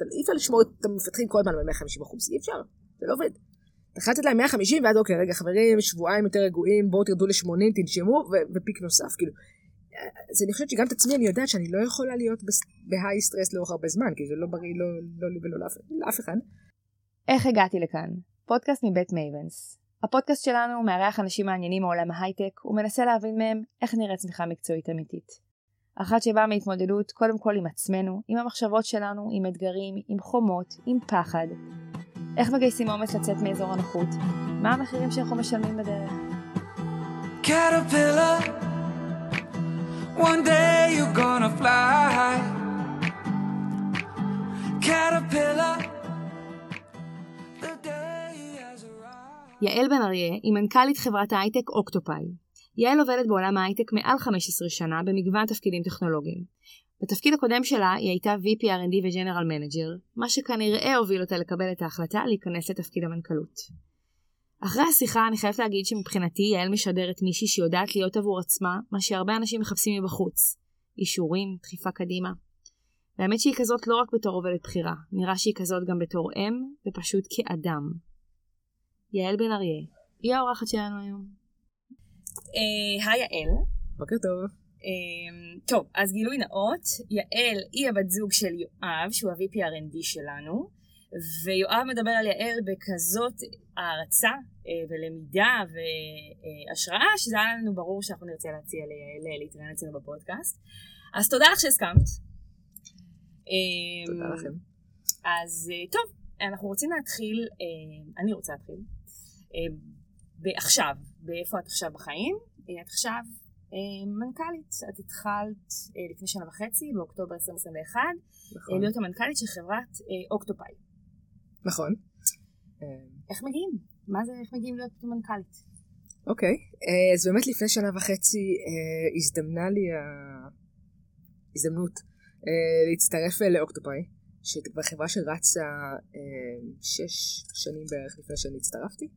אי אפשר לשמור את המפתחים כל הזמן על 150 אחוז, אי אפשר, זה לא עובד. אתה חייב לתת להם 150 ואז אוקיי, רגע חברים, שבועיים יותר רגועים, בואו תרדו ל-80, תנשמו, ו peak נוסף, כאילו. אז אני חושבת שגם את עצמי אני יודעת שאני לא יכולה להיות ב high stress לאורך הרבה זמן, כי זה לא בריא לא, לא לי ולא לאף אחד. איך הגעתי לכאן? פודקאסט מבית מייבנס. הפודקאסט שלנו מארח אנשים מעניינים מעולם ההייטק ומנסה להבין מהם איך נראית צמיחה מקצועית אמיתית. אחת שבאה מהתמודדות קודם כל עם עצמנו, עם המחשבות שלנו, עם אתגרים, עם חומות, עם פחד. איך מגייסים אומץ לצאת מאזור הנוחות? מה המחירים שאנחנו משלמים בדרך? Caterpillar, one day you're gonna fly. Caterpillar יעל בן אריה היא מנכ"לית חברת ההייטק אוקטופאי. יעל עובדת בעולם ההייטק מעל 15 שנה במגוון תפקידים טכנולוגיים. בתפקיד הקודם שלה היא הייתה VP R&D ו-General Manager, מה שכנראה הוביל אותה לקבל את ההחלטה להיכנס לתפקיד המנכ"לות. אחרי השיחה אני חייבת להגיד שמבחינתי יעל משדרת מישהי שיודעת להיות עבור עצמה מה שהרבה אנשים מחפשים מבחוץ. אישורים, דחיפה קדימה. והאמת שהיא כזאת לא רק בתור עובדת בכירה, נראה שהיא כזאת גם בתור אם ופשוט כאדם. יעל בן אריה, היא האורחת שלנו היום. אה, היי יעל. בוקר טוב. אמ, טוב, אז גילוי נאות, יעל היא הבת זוג של יואב, שהוא ה-VP R&D שלנו, ויואב מדבר על יעל בכזאת הערצה אה, ולמידה והשראה, שזה היה לנו ברור שאנחנו נרצה להציע ליעל להתראיין אצלנו בפודקאסט. אז תודה לך שהסכמת. תודה לכם. אז אה, טוב, אנחנו רוצים להתחיל, אני רוצה להתחיל, אה, עכשיו, באיפה את עכשיו בחיים? אה, את עכשיו אה, מנכ"לית, את התחלת לפני שנה וחצי, באוקטובר 2021, נכון. להיות המנכ"לית של חברת אוקטופאי. נכון. איך מגיעים? מה זה, איך מגיעים להיות מנכ"לית? אוקיי, אז באמת לפני שנה וחצי הזדמנה לי ההזדמנות להצטרף לאוקטופאי, שזו חברה שרצה שש שנים בערך לפני שאני הצטרפתי.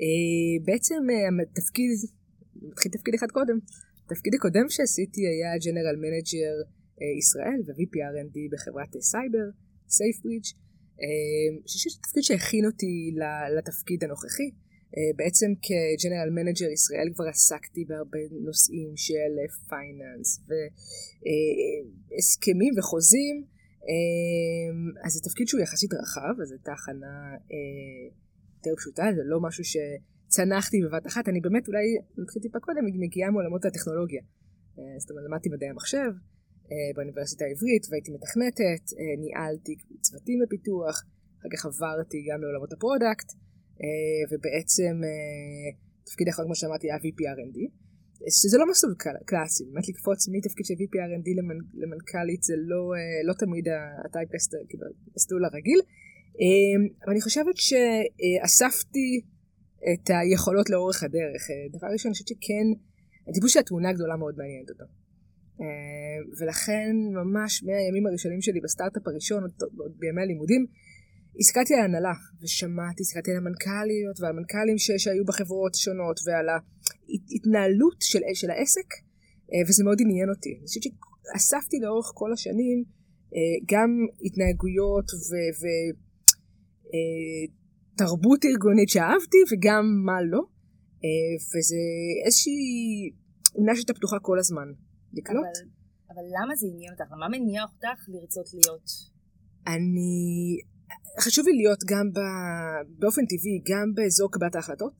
אה, בעצם התפקיד, אה, מתחיל תפקיד אחד קודם. התפקיד הקודם שעשיתי היה general manager אה, ישראל ו-VP R&D בחברת סייבר, סייפברידג', שזה תפקיד שהכין אותי לתפקיד הנוכחי. בעצם כ general manager ישראל כבר עסקתי בהרבה נושאים של finance והסכמים וחוזים, אז זה תפקיד שהוא יחסית רחב, אז הייתה הכנה יותר פשוטה, זה לא משהו שצנחתי בבת אחת, אני באמת אולי נתחיל טיפה קודם, מגיעה מעולמות הטכנולוגיה. אה, זאת אומרת, למדתי מדעי המחשב אה, באוניברסיטה העברית והייתי מתכנתת, אה, ניהלתי צוותים בפיתוח, אחר כך עברתי גם לעולמות ה product, ובעצם תפקיד האחרון, כמו שאמרתי, היה VP R&D. שזה לא מסלול קלאסי, באמת לקפוץ מתפקיד של VP R&D למנכ"לית זה לא, לא תמיד הטייפקסט, כאילו, המסלול הרגיל. אמ, אבל אני חושבת שאספתי את היכולות לאורך הדרך. אה, דבר ראשון, אני חושבת שכן, הטיפוס של התמונה הגדולה מאוד מעניינת אותו. אמ, ולכן ממש מהימים הראשונים שלי בסטארט-אפ הראשון, עוד בימי הלימודים, הסתכלתי על ההנהלה ושמעתי, הסתכלתי על המנכ"ליות ועל מנכ"לים שהיו בחברות שונות ועל ההתנהלות של, של העסק אה, וזה מאוד עניין אותי. אני חושבת שאספתי לאורך כל השנים אה, גם התנהגויות ו... ו אה, תרבות ארגונית שאהבתי וגם מה לא, אה, וזה איזושהי עונה שהייתה פתוחה כל הזמן לקלוט. אבל, אבל למה זה עניין אותך? מה מניע אותך לרצות להיות? אני... חשוב לי להיות גם ב... באופן טבעי, גם באזור קבלת ההחלטות,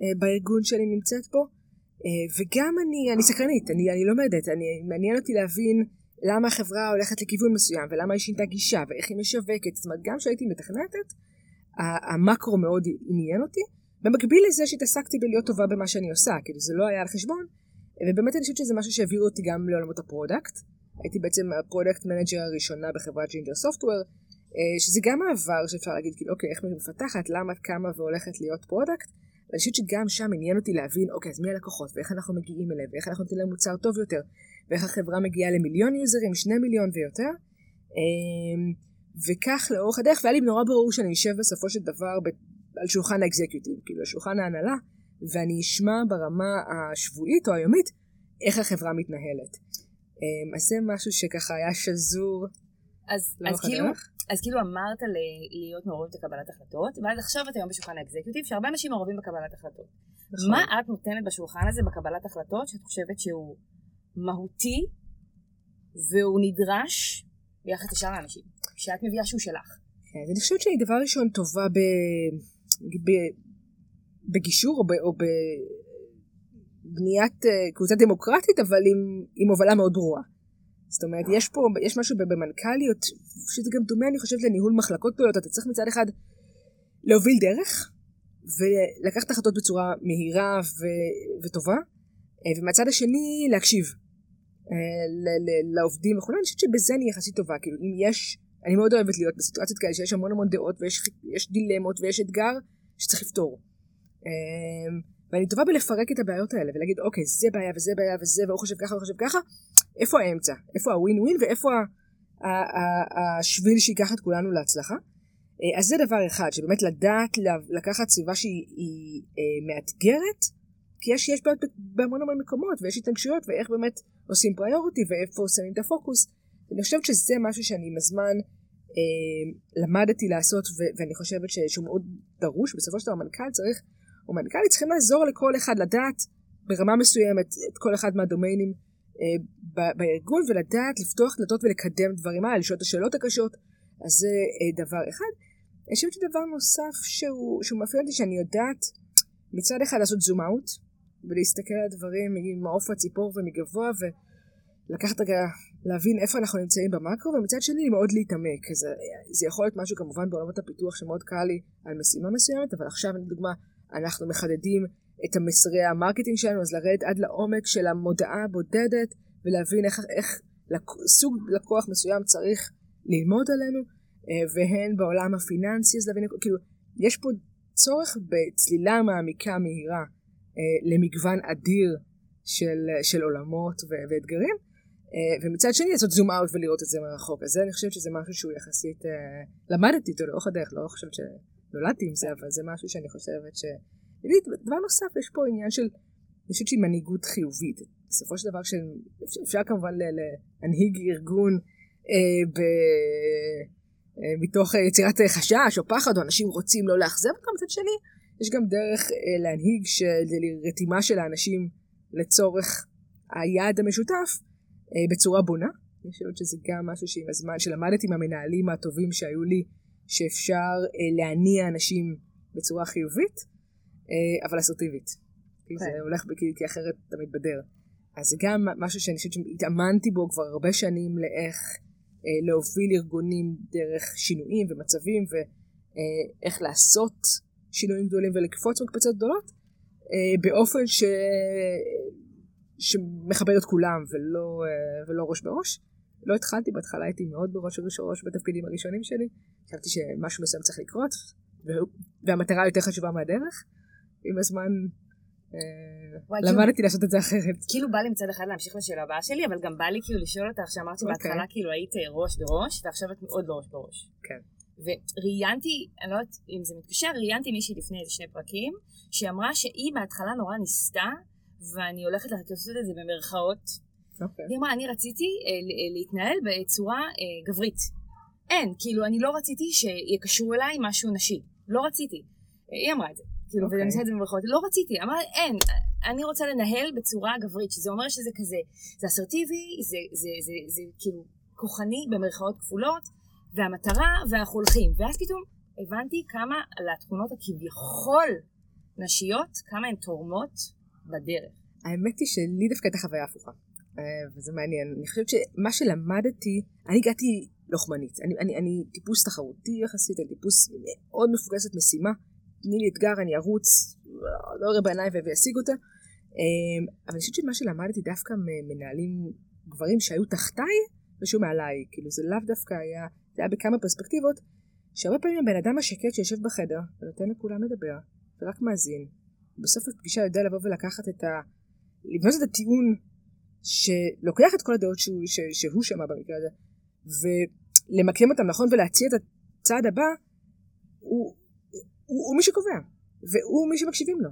אה, בארגון שאני נמצאת בו, וגם אני, אני סקרנית, אני, אני לומדת, אני, מעניין אותי להבין למה החברה הולכת לכיוון מסוים, ולמה היא שינתה גישה, ואיך היא משווקת. זאת אומרת, גם כשהייתי מתכנתת, המקרו מאוד עניין אותי. במקביל לזה שהתעסקתי בלהיות טובה במה שאני עושה, כאילו זה לא היה על חשבון, ובאמת אני חושבת שזה משהו שהעביר אותי גם לעולמות ה product. הייתי בעצם ה product manager הראשונה בחברת Ginger Software, שזה גם מעבר שאפשר להגיד, כאילו, אוקיי, איך מפתחת, למה את קמה והולכת להיות product, ואני חושבת שגם שם עניין אותי להבין, אוקיי, אז מי הלקוחות, ואיך אנחנו מגיעים אליהם, ואיך אנחנו נותנים להם מוצר טוב יותר, ואיך החברה מגיעה למיליון יוזרים, שני מיליון ויותר. אמ, וכך לאורך הדרך, והיה לי נורא ברור שאני אשב בסופו של דבר על שולחן ה executive, כאילו על שולחן ההנהלה, ואני אשמע ברמה השבועית או היומית איך החברה מתנהלת. אמ, אז זה משהו שככה היה שזור אז, אז כאילו, אז כאילו אמרת להיות מעורבת בקבלת החלטות, ואז עכשיו את היום בשולחן האקזקיוטיב, שהרבה אנשים מעורבים בקבלת החלטות. נכון. מה את נותנת בשולחן הזה בקבלת החלטות שאת חושבת שהוא מהותי והוא נדרש ביחד לשאר האנשים, שאת מביאה שהוא שלך? כן, אני חושבת שאני דבר ראשון טובה ב... ב... בגישור או, ב... או בבניית אה, קבוצה דמוקרטית, אבל עם, עם הובלה מאוד ברורה. זאת אומרת, יש פה, יש משהו במנכ"ליות, שזה גם דומה, אני חושבת, לניהול מחלקות גדולות. אתה צריך מצד אחד להוביל דרך, ולקחת החלטות בצורה מהירה ו, וטובה, אה, ומצד השני להקשיב לעובדים וכו', אני חושבת שבזה אני יחסית טובה, כאילו אם יש, אני מאוד אוהבת להיות בסיטואציות כאלה שיש המון המון דעות ויש דילמות ויש אתגר שצריך לפתור. אה, ואני טובה בלפרק את הבעיות האלה ולהגיד אוקיי זה בעיה וזה בעיה וזה והוא חושב ככה והוא חושב ככה איפה האמצע איפה הווין ווין ואיפה השביל שייקח את כולנו להצלחה אז זה דבר אחד שבאמת לדעת לקחת סביבה שהיא מאתגרת כי יש, יש בעיות בהמון המון מקומות ויש התנגשויות ואיך באמת עושים פריוריטי ואיפה שמים את הפוקוס. אני חושבת שזה משהו שאני עם הזמן אה, למדתי לעשות ו- ואני חושבת שהוא מאוד דרוש. בסופו של דבר המנכ"ל צריך, או מנכ"לית צריכים לעזור לכל אחד לדעת ברמה מסוימת את כל אחד מהדומיינים אה, ב- בארגון ולדעת לפתוח דלתות ולקדם דברים האלה, לשאול את השאלות הקשות. אז זה אה, דבר אחד. אני חושבת שדבר נוסף שהוא, שהוא מפריע אותי שאני יודעת מצד אחד לעשות zoom out ולהסתכל על הדברים ממעוף הציפור ומגבוה ולקחת רגע להבין איפה אנחנו נמצאים במקרו ומצד שני מאוד להתעמק. זה, זה יכול להיות משהו כמובן בעולמות הפיתוח שמאוד קל לי על משימה מסוימת אבל עכשיו לדוגמה אנחנו מחדדים את המסרי ה marketing שלנו אז לרדת עד לעומק של המודעה הבודדת ולהבין איך, איך סוג לקוח מסוים צריך ללמוד עלינו אה, והן בעולם הפיננסי אז להבין כאילו יש פה צורך בצלילה מעמיקה מהירה למגוון אדיר של, של עולמות ו- ואתגרים, אה, ומצד שני לעשות זום אאוט ולראות את זה מרחוק. אז זה אני חושבת שזה משהו שהוא יחסית, אה, למדתי אותו לאורך הדרך, לא חושבת שנולדתי עם זה, אבל זה משהו שאני חושבת ש... דבר נוסף, יש פה עניין של, אני חושבת שהיא מנהיגות חיובית. בסופו של דבר, אפשר כמובן להנהיג ארגון אה, ב... מתוך יצירת חשש או פחד, או אנשים רוצים לא לאכזב אותם, מצד שני, יש גם דרך אה, להנהיג של רתימה של האנשים לצורך היעד המשותף אה, בצורה בונה. אני חושבת שזה גם משהו שעם הזמן שלמדתי עם המנהלים הטובים שהיו לי, שאפשר אה, להניע אנשים בצורה חיובית, אה, אבל אסרטיבית. כי זה כן. הולך כי, כי אחרת תמיד בדר. אז זה גם משהו שאני חושבת שהתאמנתי בו כבר הרבה שנים לאיך אה, להוביל ארגונים דרך שינויים ומצבים ואיך אה, לעשות שינויים גדולים ולקפוץ מקפצות גדולות אה, באופן ש... שמכבד את כולם ולא, אה, ולא ראש בראש. לא התחלתי, בהתחלה הייתי מאוד בראש ובראש בתפקידים הראשונים שלי. חשבתי שמשהו מסוים צריך לקרות, והמטרה יותר חשובה מהדרך. עם הזמן אה, למדתי כאילו, לעשות את זה אחרת. כאילו בא לי מצד אחד להמשיך לשאלה הבאה שלי, אבל גם בא לי כאילו לשאול אותך שאמרת שבהתחלה אוקיי. כאילו היית ראש בראש, ועכשיו את מאוד לא ראש בראש. כן. וראיינתי, אני לא יודעת אם זה מתקשר, ראיינתי מישהי לפני איזה שני פרקים, שהיא שהיא בהתחלה נורא ניסתה, ואני הולכת לעשות את זה במרכאות. Okay. אוקיי. היא אמרה, אני רציתי אה, אה, להתנהל בצורה אה, גברית. אין, כאילו, אני לא רציתי שיקשרו אליי משהו נשי. לא רציתי. היא אמרה את זה. כאילו, okay. ואני אוקיי. עושה את זה במרכאות. לא רציתי. אמרה, אין, אני רוצה לנהל בצורה גברית, שזה אומר שזה כזה, זה אסרטיבי, זה, זה, זה, זה, זה כאילו כוחני במרכאות כפולות. והמטרה, ואנחנו הולכים. ואז פתאום הבנתי כמה לתכונות הכביכול נשיות, כמה הן תורמות בדרך. האמת היא שלי דווקא הייתה חוויה הפוכה. אה, וזה מעניין. אני חושבת שמה שלמדתי, אני הגעתי לוחמנית. אני, אני, אני טיפוס תחרותי יחסית, אני טיפוס מאוד מפוגסת משימה. תני לי אתגר, אני ארוץ, לא אראה בעיניים ואשיג אותה. אה, אבל אני חושבת שמה שלמדתי דווקא ממנהלים גברים שהיו תחתיי ושהוא מעליי. כאילו זה לאו דווקא היה זה היה בכמה פרספקטיבות, שהרבה פעמים הבן אדם השקט שיושב בחדר ונותן לכולם לדבר ורק מאזין, בסוף הפגישה יודע לבוא ולקחת את ה... לבנות את הטיעון שלוקח את כל הדעות שהוא, ש... שהוא שמע במקרה הזה ולמקם אותם נכון? ולהציע את הצעד הבא הוא, הוא, הוא מי שקובע והוא מי שמקשיבים לו.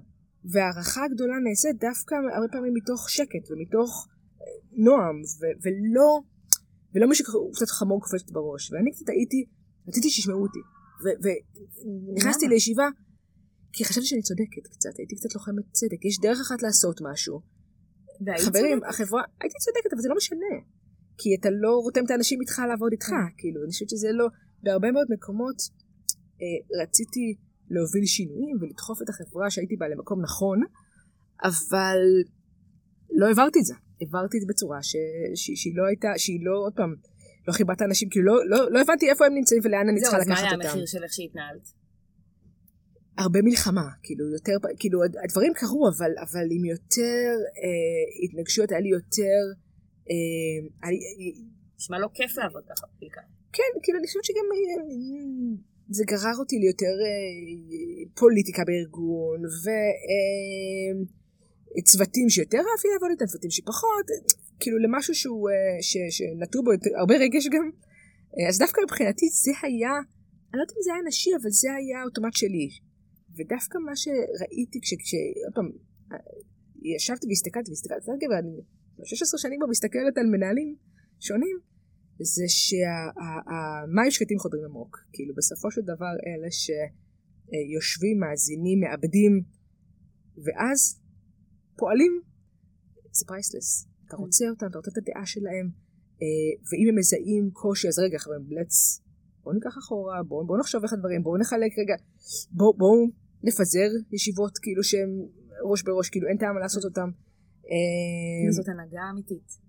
והערכה הגדולה נעשית דווקא הרבה פעמים מתוך שקט ומתוך נועם ו- ולא ולא מישהו קצת חמור קופצת בראש. ואני קצת הייתי רציתי שישמעו אותי. ונכנסתי לישיבה, כי חשבתי שאני צודקת קצת, הייתי קצת לוחמת צדק, יש דרך אחת לעשות משהו. חברים, החברה, הייתי צודקת, אבל זה לא משנה. כי אתה לא רותם את האנשים איתך לעבוד איתך, כאילו, אני חושבת שזה לא, בהרבה מאוד מקומות אה, רציתי להוביל שינויים ולדחוף את החברה שהייתי בה למקום נכון, אבל לא העברתי את זה. העברתי את זה בצורה ש... ש... שהיא לא הייתה, שהיא לא, עוד פעם, לא חיברת אנשים, כאילו לא, לא, לא הבנתי איפה הם נמצאים ולאן אני צריכה לקחת אותם. זהו, אז מה היה המחיר של איך שהתנהלת? הרבה מלחמה, כאילו יותר, כאילו הדברים קרו, אבל, אבל עם יותר אה, התנגשויות, היה לי יותר... אה, נשמע לא כיף לעבוד ככה בעיקר. כן, כאילו אני חושבת שגם אה, זה גרר אותי ליותר אה, פוליטיקה בארגון, וצוותים אה, שיותר אהבתי לעבוד איתם, צוותים שפחות, כאילו למשהו שהוא, אה, ש, שנטו בו הרבה רגש גם. אה, אז דווקא מבחינתי זה היה, אני לא יודעת אם זה היה נשי, אבל זה היה האוטומט שלי. ודווקא מה שראיתי. כש עוד פעם, אה, ישבתי והסתכלתי והסתכלתי, ואני 16 שנים כבר מסתכלת על מנהלים שונים, זה שהמים שקטים חודרים עמוק. כאילו בסופו של דבר אלה שיושבים, מאזינים, מאבדים, ואז פועלים, זה פרייסלס. אתה רוצה אותם, אתה רוצה את הדעה שלהם, אה, ואם הם מזהים קושי, אז רגע חברים, let's, בואו ניקח אחורה, בואו בוא נחשוב איך הדברים, בואו נחלק רגע, בואו בוא נפזר ישיבות כאילו שהם ראש בראש, כאילו אין טעם לעשות אותם. אה, זאת הנהגה אמיתית.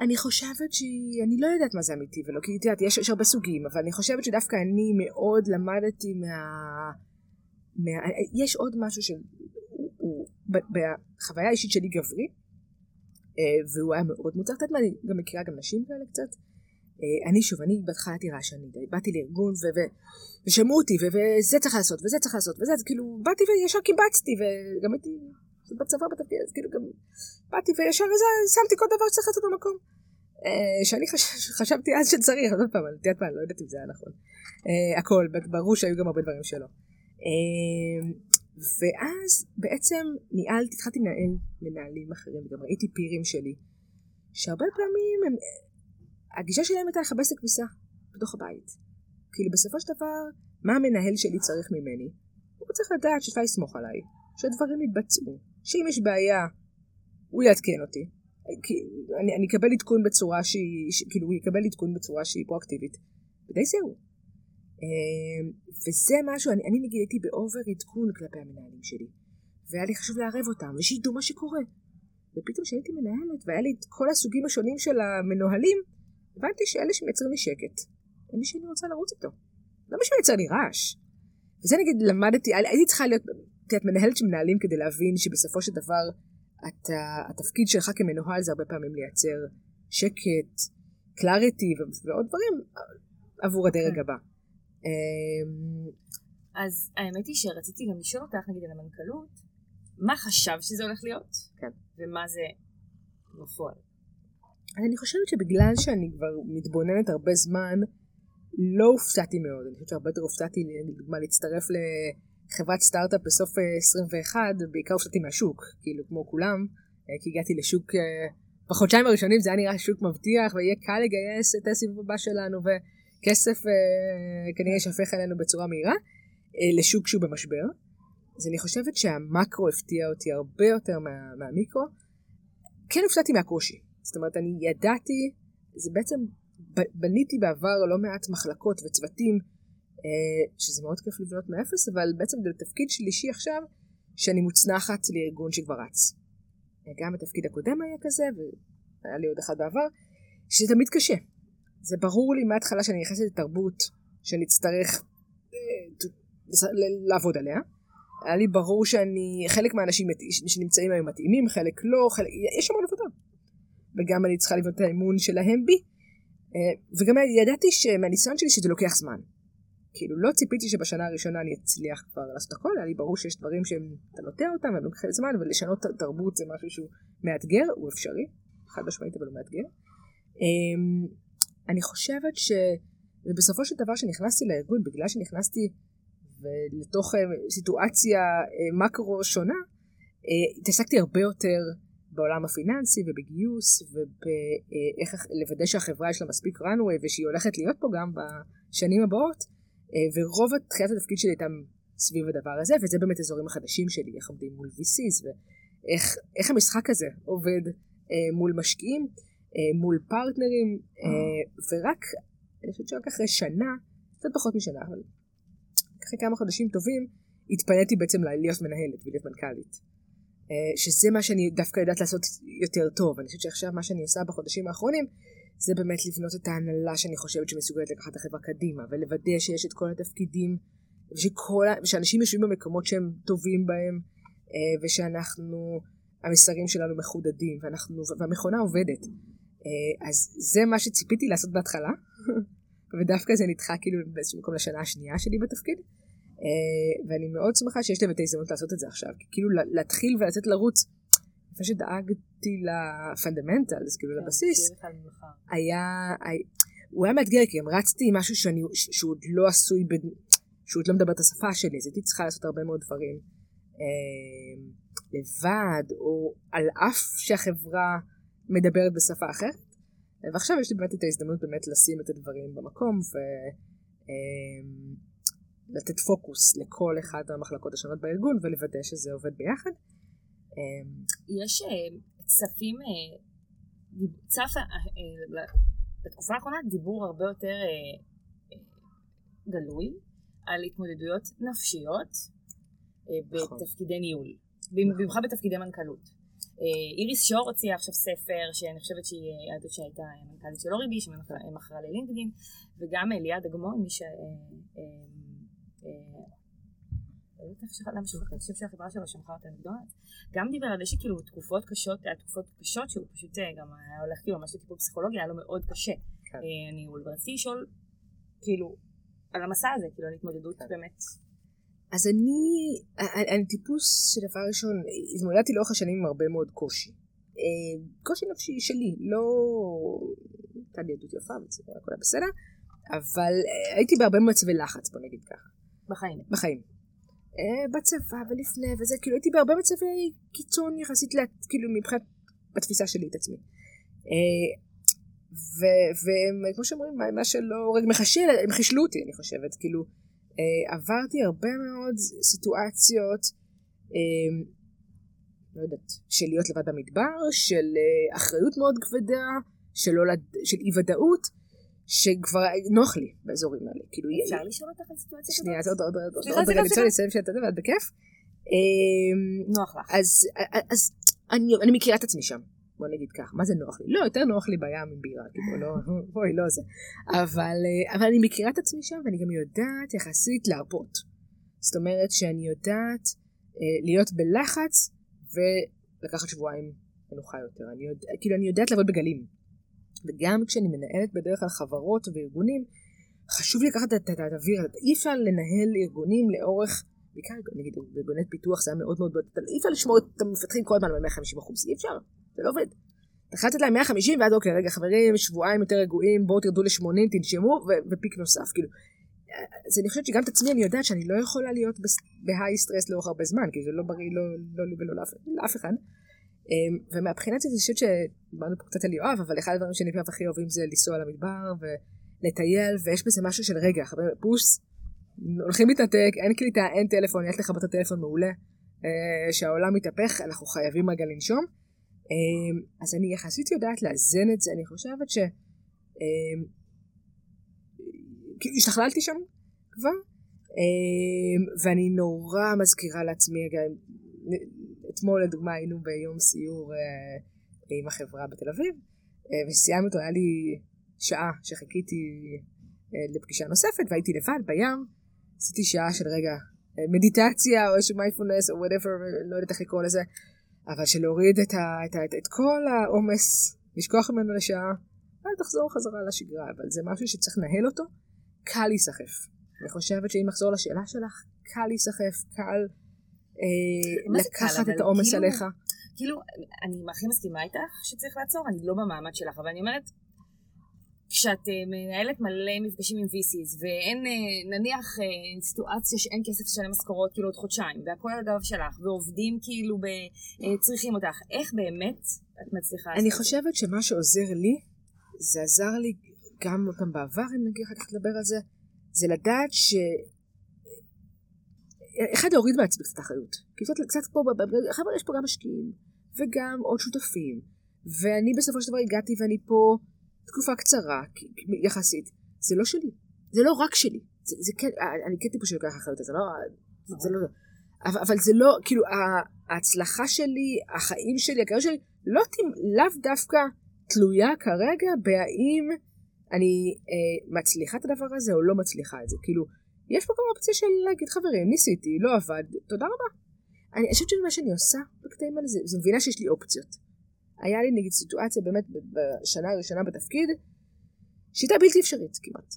אני חושבת שהיא, אני לא יודעת מה זה אמיתי ולא, כי את יודעת, יש, יש הרבה סוגים, אבל אני חושבת שדווקא אני מאוד למדתי מה... מה יש עוד משהו של... בחוויה האישית שלי גברי, אה, והוא היה מאוד מוצלח, את יודעת מה, אני גם מכירה גם נשים כאלה קצת. אה, אני שוב, אני בהתחלה הייתי רעשנית, באתי לארגון ו- ושמעו אותי, ו- וזה צריך לעשות, וזה צריך לעשות, וזה, אז כאילו, באתי וישר קיבצתי, וגם הייתי בצבא בתפקיד, אז כאילו גם באתי וישר שמתי כל דבר שצריך לעשות במקום. אה, שאני חשבתי אז שצריך, עוד פעם, את יודעת מה, לא יודעת אם זה היה נכון. הכל, ברור שהיו גם הרבה דברים שלא. ואז בעצם ניהלתי, התחלתי לנהל מנהלים אחרים, וגם ראיתי פירים שלי, שהרבה פעמים הם, הגישה שלהם הייתה לכבס את הכביסה בתוך הבית. כאילו בסופו של דבר, מה המנהל שלי צריך ממני? הוא צריך לדעת שאפשר לסמוך עליי, שהדברים יתבצעו, שאם יש בעיה, הוא יעדכן אותי. אני, אני אקבל עדכון בצורה שהיא, כאילו הוא יקבל עדכון בצורה שהיא פרואקטיבית. ודי זהו. אמ, וזה משהו, אני, אני נגיד הייתי באובר עדכון כלפי המנהלים שלי. והיה לי חשוב לערב אותם, ושידעו מה שקורה. ופתאום כשהייתי מנהלת, והיה לי את כל הסוגים השונים של המנוהלים, הבנתי שאלה שמייצרים לי שקט, הם מי שאני רוצה לרוץ איתו. לא מי שמייצר לי רעש. וזה נגיד למדתי, הייתי צריכה להיות את מנהלת של מנהלים כדי להבין שבסופו של דבר אתה, התפקיד שלך כמנוהל זה הרבה פעמים לייצר שקט, קלאריטי ועוד דברים עבור הדרג כן. הבא. אמ, אז האמת היא שרציתי גם לשאול אותך נגיד על המנכ"לות, מה חשבת שזה הולך להיות? כן. ומה זה בפועל? אז אני חושבת שבגלל שאני כבר מתבוננת הרבה זמן, לא הופתעתי מאוד. אני חושבת שהרבה יותר הופתעתי, לדוגמה, להצטרף ל... חברת סטארט-אפ בסוף 21, אה, בעיקר הופתעתי מהשוק, כאילו כמו כולם, אה, כי הגעתי לשוק, אה, בחודשיים הראשונים זה היה נראה שוק מבטיח, ויהיה קל לגייס את הסיבוב הבא שלנו, וכסף כנראה ישפך עלינו בצורה מהירה, לשוק שהוא במשבר. אז אני חושבת שהמקרו הפתיע אותי הרבה יותר מה, מהמיקרו. כן הופתעתי מהקושי. זאת אומרת, אני ידעתי, זה בעצם, בניתי בעבר לא מעט מחלקות וצוותים אה, שזה מאוד כיף לבנות מאפס, אבל בעצם זה תפקיד שלישי עכשיו, שאני מוצנחת לארגון שכבר רץ. אה, גם בתפקיד הקודם היה כזה, והיה לי עוד אחד בעבר, שזה תמיד קשה. זה ברור לי מההתחלה שאני נכנסת לתרבות שאני אצטרך אה, לעבוד עליה. היה לי ברור שאני, חלק מהאנשים שנמצאים היום מתאימים, חלק לא, חלק, יש המון עבודה. וגם אני צריכה לבנות את האמון שלהם בי. וגם ידעתי שמהניסיון שלי שזה לוקח זמן. כאילו לא ציפיתי שבשנה הראשונה אני אצליח כבר לעשות הכל, היה לי ברור שיש דברים שאתה נוטע אותם, הם לוקחים זמן, ולשנות תרבות זה משהו שהוא מאתגר, הוא אפשרי, חד משמעית אבל הוא מאתגר. אני חושבת שבסופו של דבר שנכנסתי לארגון, בגלל שנכנסתי לתוך אה, סיטואציה אה, מקרו שונה, אה, התעסקתי הרבה יותר בעולם הפיננסי ובגיוס ובאיך לוודא שהחברה יש לה מספיק runway ושהיא הולכת להיות פה גם בשנים הבאות ורוב תחילת התפקיד שלי הייתה סביב הדבר הזה וזה באמת האזורים החדשים שלי איך עומדים מול VCs ואיך המשחק הזה עובד מול משקיעים מול פרטנרים ורק אני חושבת שרק אחרי שנה קצת פחות משנה אבל אחרי כמה חודשים טובים התפניתי בעצם להיות מנהלת ולהיות מנכ"לית אה, שזה מה שאני דווקא יודעת לעשות יותר טוב. אני חושבת שעכשיו מה שאני עושה בחודשים האחרונים זה באמת לבנות את ההנהלה שאני חושבת שמסוגלת לקחת את החברה קדימה ולוודא שיש את כל התפקידים ושכל, ושאנשים יושבים במקומות שהם טובים בהם אה, ושאנחנו, המסרים שלנו מחודדים ואנחנו, והמכונה עובדת. אה, אז זה מה שציפיתי לעשות בהתחלה ודווקא זה נדחה כאילו באיזשהו מקום לשנה השנייה שלי בתפקיד. אה, ואני מאוד שמחה שיש להם את ההזדמנות לעשות את זה עכשיו. כאילו להתחיל ולצאת לרוץ, לפני שדאגתי לפונדמנטלס, כאילו כן, לבסיס, היה, הוא היה מאתגר כי אם רצתי עם משהו שאני, שהוא עוד לא עשוי, ב, שהוא עוד לא מדבר את השפה שלי, אז הייתי צריכה לעשות הרבה מאוד דברים אה, לבד, או על אף שהחברה מדברת בשפה אחרת. ועכשיו יש לי באמת את ההזדמנות באמת לשים את הדברים במקום, ו... אה, לתת פוקוס לכל אחד מהמחלקות השונות בארגון ולוודא שזה עובד ביחד. אמ, יש אה, צפים, אה, צף אה, בתקופה האחרונה דיבור הרבה יותר גלוי על התמודדויות נפשיות נכון. בתפקידי ניהול, במיוחד בתפקידי מנכ"לות. איריס שור הוציאה עכשיו ספר שאני חושבת שהיא יהדות שהייתה מנכ"לית של אוריבי שמכרה ללינקדין וגם ליעד אגמון מי ש... למה שהוא השם של החברה שלו שמכר את המקדונלדס, גם דיבר על זה שכאילו תקופות קשות, היה תקופות קשות שהוא פשוט אה, גם היה הולך כאילו ממש לטיפול פסיכולוגי, היה לו מאוד קשה כן. אה, ניהול, ורציתי לשאול כאילו על המסע הזה, כאילו על התמודדות כן. באמת. אז אני, אני טיפוס שדבר ראשון, התמודדתי לאורך השנים עם הרבה מאוד קושי. אה, קושי נפשי שלי, לא הייתה לי עדות יפה, הכל היה בסדר, אבל הייתי בהרבה מצבי לחץ, בוא נגיד ככה. בחיים. בחיים. אה, בצבא ולפני וזה, כאילו הייתי בהרבה מצבי קיצון יחסית, כאילו מבחינת, בתפיסה שלי את עצמי. אה, וכמו שאומרים, מה שלא הורג מחשל, הם חישלו אותי, אני חושבת, כאילו, אה, עברתי הרבה מאוד סיטואציות, לא יודעת, של להיות לבד במדבר, של אחריות מאוד כבדה, של, של אי ודאות, שכבר נוח לי באזורים האלה. כאילו, אפשר לשאול אותך על סיטואציה כזאת? שנייה, עוד עוד עוד עוד רגע, רוצה לסיים שאתה ואת בכיף. נוח לך. אז אני מכירה את עצמי שם. בוא נגיד כך, מה זה נוח לי? לא, יותר נוח לי בים עם בירה, כאילו, לא, אוי, לא זה. אבל, אה, אבל אני מכירה את עצמי שם, ואני גם יודעת יחסית להרפות. זאת אומרת שאני יודעת אה, להיות בלחץ ולקחת שבועיים מנוחה יותר. אני יודע, כאילו, אני יודעת לעבוד בגלים. וגם כשאני מנהלת בדרך כלל חברות וארגונים, חשוב לי לקחת את האוויר, אי אפשר לנהל ארגונים לאורך, בעיקר נגיד ארגוני פיתוח זה היה מאוד מאוד אי אפשר לשמור את המפתחים כל הזמן ב-150 אי אפשר, זה לא עובד. אתה יכול לתת להם 150 ואז אוקיי רגע חברים שבועיים יותר רגועים בואו תרדו ל-80 תנשמו ופיק נוסף כאילו. אז אני חושבת שגם את עצמי אני יודעת שאני לא יכולה להיות בהיי סטרס לאורך הרבה זמן כי זה לא בריא לא, לא לי ולא לאף, אחד. אמ, ומהבחינה הזאת אני חושבת שדיברנו פה קצת על יואב, אבל אחד הדברים שאני הכי אוהבים זה לנסוע למדבר ולטייל, ויש בזה משהו של רגע, חברים, פוס, הולכים להתנתק, אין קליטה, אין טלפון, יש לך בטח טלפון מעולה, אה, שהעולם מתהפך, אנחנו חייבים רגע לנשום. אמ, אז אני יחסית יודעת לאזן את זה, אני חושבת ש... אמ, כאילו השתכללתי שם כבר, ואני נורא מזכירה לעצמי, אתמול לדוגמה היינו ביום סיור אה, עם החברה בתל אביב, אה, וסיימנו אותו, היה לי שעה שחיכיתי אה, לפגישה נוספת והייתי לבד בים, עשיתי שעה של רגע מדיטציה או איזשהו מייפולנס או whatever, לא יודעת איך לקרוא לזה, אבל שלהוריד את, ה, את, ה, את, את כל העומס, לשכוח ממנו לשעה, ואז תחזור חזרה לשגרה, אבל זה משהו שצריך לנהל אותו, קל להיסחף. אני חושבת שאם נחזור לשאלה שלך, קל להיסחף, קל אה, לקחת את העומס כאילו, עליך. כאילו, אני הכי מסכימה איתך שצריך לעצור, אני לא במעמד שלך, אבל אני אומרת, כשאת uh, מנהלת מלא מפגשים עם VCs, ואין, uh, נניח, uh, סיטואציה שאין כסף לשלם משכורות כאילו עוד חודשיים, והכל על הגב שלך, ועובדים כאילו ב, צריכים אותך, איך באמת את מצליחה? אני חושבת שמה שעוזר לי, זה עזר לי גם אותם בעבר, אם נגיד אחר כך לדבר על זה, זה לדעת ש... אחד להוריד מעצמי קצת אחריות. כי קצת, קצת פה, חבר'ה, יש פה גם משקיעים, וגם עוד שותפים, ואני בסופו של דבר הגעתי ואני פה תקופה קצרה, יחסית. זה לא שלי. זה לא רק שלי. זה, זה כן, אני כן טיפוס שלוקח אחריות, זה לא... זה לא... אבל, אבל זה לא, כאילו, ההצלחה שלי, החיים שלי, הקריירה שלי, לא, לאו דווקא תלויה כרגע בהאם אני אה, מצליחה את הדבר הזה או לא מצליחה את זה. כאילו, יש פה גם אופציה של להגיד, חברים, ניסיתי, לא עבד, תודה רבה. אני חושבת שמה שאני עושה בקטעים האלה זה, זה מבינה שיש לי אופציות. היה לי נגיד סיטואציה באמת בשנה הראשונה בתפקיד, שהייתה בלתי אפשרית כמעט.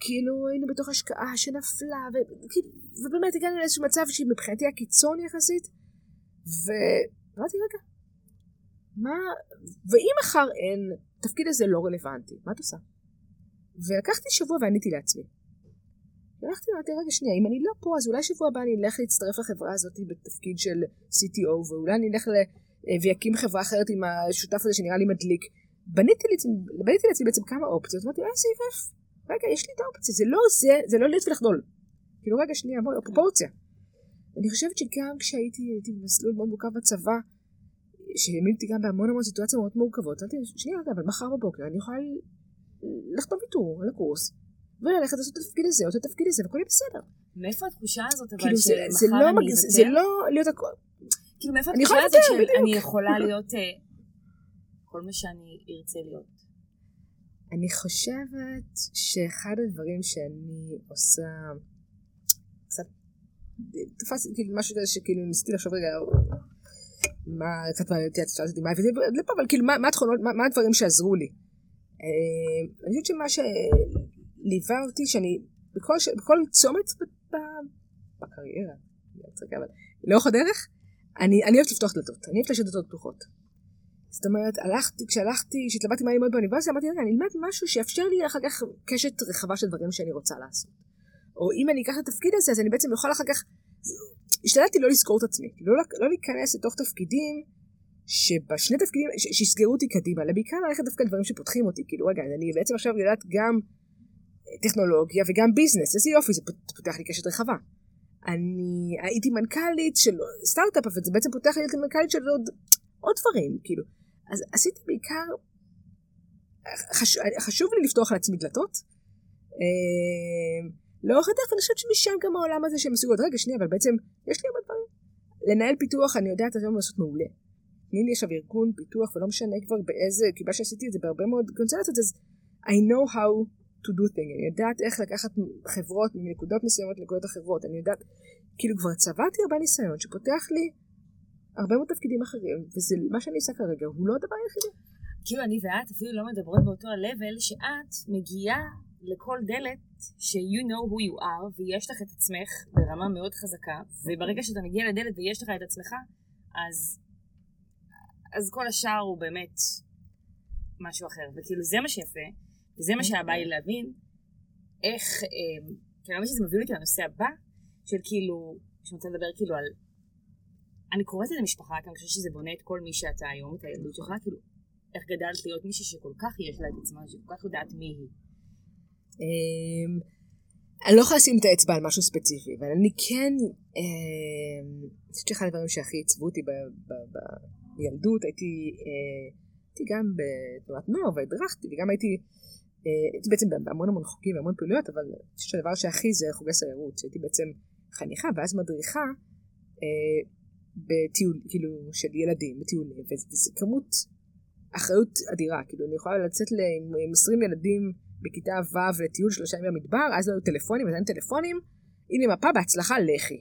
כאילו היינו בתוך השקעה שנפלה, ו... ובאמת הגענו לאיזשהו מצב שמבחינתי הקיצון יחסית, ואמרתי רגע, מה, ואם מחר אין, התפקיד הזה לא רלוונטי, מה את עושה? ולקחתי שבוע ועניתי לעצמי. הלכתי ואמרתי, רגע שנייה, אם אני לא פה, אז אולי שבוע הבא אני אלך להצטרף לחברה הזאת בתפקיד של CTO, ואולי אני אלך ל... ויקים חברה אחרת עם השותף הזה שנראה לי מדליק. בניתי לעצמי, בניתי לעצמי בעצם כמה אופציות, אמרתי, אה, סעיף F, רגע, יש לי את האופציה, זה לא זה, זה לא להיות ולחדול. כאילו, רגע, שנייה, בואי, פרופורציה. אני חושבת שגם כשהייתי במסלול מאוד מורכב בצבא, שהאמין אותי גם בהמון המון סיטואציות מאוד מורכבות, אמרתי, שנייה, רגע, אבל מחר בבוקר אני יכולה לחתום ויתור על הקורס, וללכת לעשות את התפקיד הזה או את התפקיד הזה, והכל יהיה בסדר. מאיפה התחושה הזאת, אבל כאילו, שמחר לא אני אוותר? זה לא להיות הכל... כאילו, מאיפה אני התחושה יכולה הזאת לוותר, של בדיוק. אני יכולה להיות אה, כל מה שאני ארצה להיות? אני חושבת שאחד הדברים שאני עושה, קצת, תפס, כאילו משהו כזה שכאילו ניסיתי לחשוב רגע, מה, קצת מה, את שאלת אותי מה הבאתי לפה, אבל כאילו מה, מה התכונות, מה, מה הדברים שעזרו לי. אה, אני חושבת שמה שליווה אותי, שאני בכל, בכל צומת בקריירה, לא לאורך הדרך, אני, אני אוהבת לפתוח דלתות, אני אוהבת להשאיר דלתות פתוחות. זאת אומרת, הלכתי, כשהלכתי, כשהתלבטתי מה ללמוד באוניברסיטה, אמרתי, רגע, אני אלמד משהו שיאפשר לי אחר כך קשת רחבה של דברים שאני רוצה לעשות. או אם אני אקח את התפקיד הזה, אז אני בעצם אוכל אחר כך... השתדלתי לא לזכור את עצמי, לא, לא להיכנס לתוך תפקידים שבשני תפקידים, שיסגרו אותי קדימה, אלא בעיקר ללכת דווקא לדברים שפותחים אותי, כאילו רגע, אני בעצם עכשיו יודעת גם טכנולוגיה וגם ביזנס, איזה יופי, זה פות- פותח לי קשת רחבה. אני הייתי מנכ"לית של סטארט-אפ, אבל זה בעצם פותח לי הייתי מנכ"לית של עוד, עוד דברים, כאילו. אז עשיתי בעיקר, חש, חשוב לי לפתוח לעצמי דלתות. אה, לאורך הדרך, ואני חושבת שמשם גם העולם הזה שהם מסוגלות, רגע, שנייה, אבל בעצם יש לי הרבה דברים. לנהל פיתוח, אני יודעת היום לעשות מעולה. תני לי עכשיו ארגון פיתוח, ולא משנה כבר באיזה, כי מה שעשיתי את זה בהרבה מאוד קונסטלציות, אז I know how to do things, אני יודעת איך לקחת חברות מנקודות מסוימות לנקודות אחרות, אני יודעת, כאילו כבר צברתי הרבה ניסיון שפותח לי הרבה מאוד תפקידים אחרים, וזה מה שאני עושה כרגע, הוא לא הדבר היחידי. כאילו אני ואת אפילו לא מדברות באותו ה-level שאת מגיעה לכל דלת ש-you know who you are ויש לך את עצמך ברמה מאוד חזקה וברגע שאתה מגיע לדלת ויש לך את עצמך אז אז כל השאר הוא באמת משהו אחר. וכאילו זה מה שיפה וזה מה שהיה בא לי להבין איך אה, כאילו מה שזה מביא אותי לנושא הבא של כאילו שאני רוצה לדבר כאילו על אני קוראת לזה משפחה כי אני חושבת שזה בונה את כל מי שאתה היום את הילדות שלך כאילו איך גדלת להיות מישהי שכל כך יש לה את עצמה, שכל כך יודעת מי היא. אמ, אני לא יכולה לשים את האצבע על משהו ספציפי, אבל אני כן, אמ, אני חושבת שאחד הדברים שהכי עיצבו אותי בילדות, הייתי אה, הייתי גם בתנועת נוער והדרכתי, וגם הייתי בעצם בהמון המון חוגים והמון פעילויות, אבל אני חושבת שהדבר שהכי זה חוגי סיירות, שהייתי בעצם חניכה ואז מדריכה אה, בטיול, כאילו, של ילדים בטיולים, וזה כמות אחריות אדירה, כאילו אני יכולה לצאת עם 20 ילדים בכיתה ו' לטיול שלושה ימים במדבר, אז לא היו טלפונים, אז אין טלפונים, הנה מפה, בהצלחה, לכי.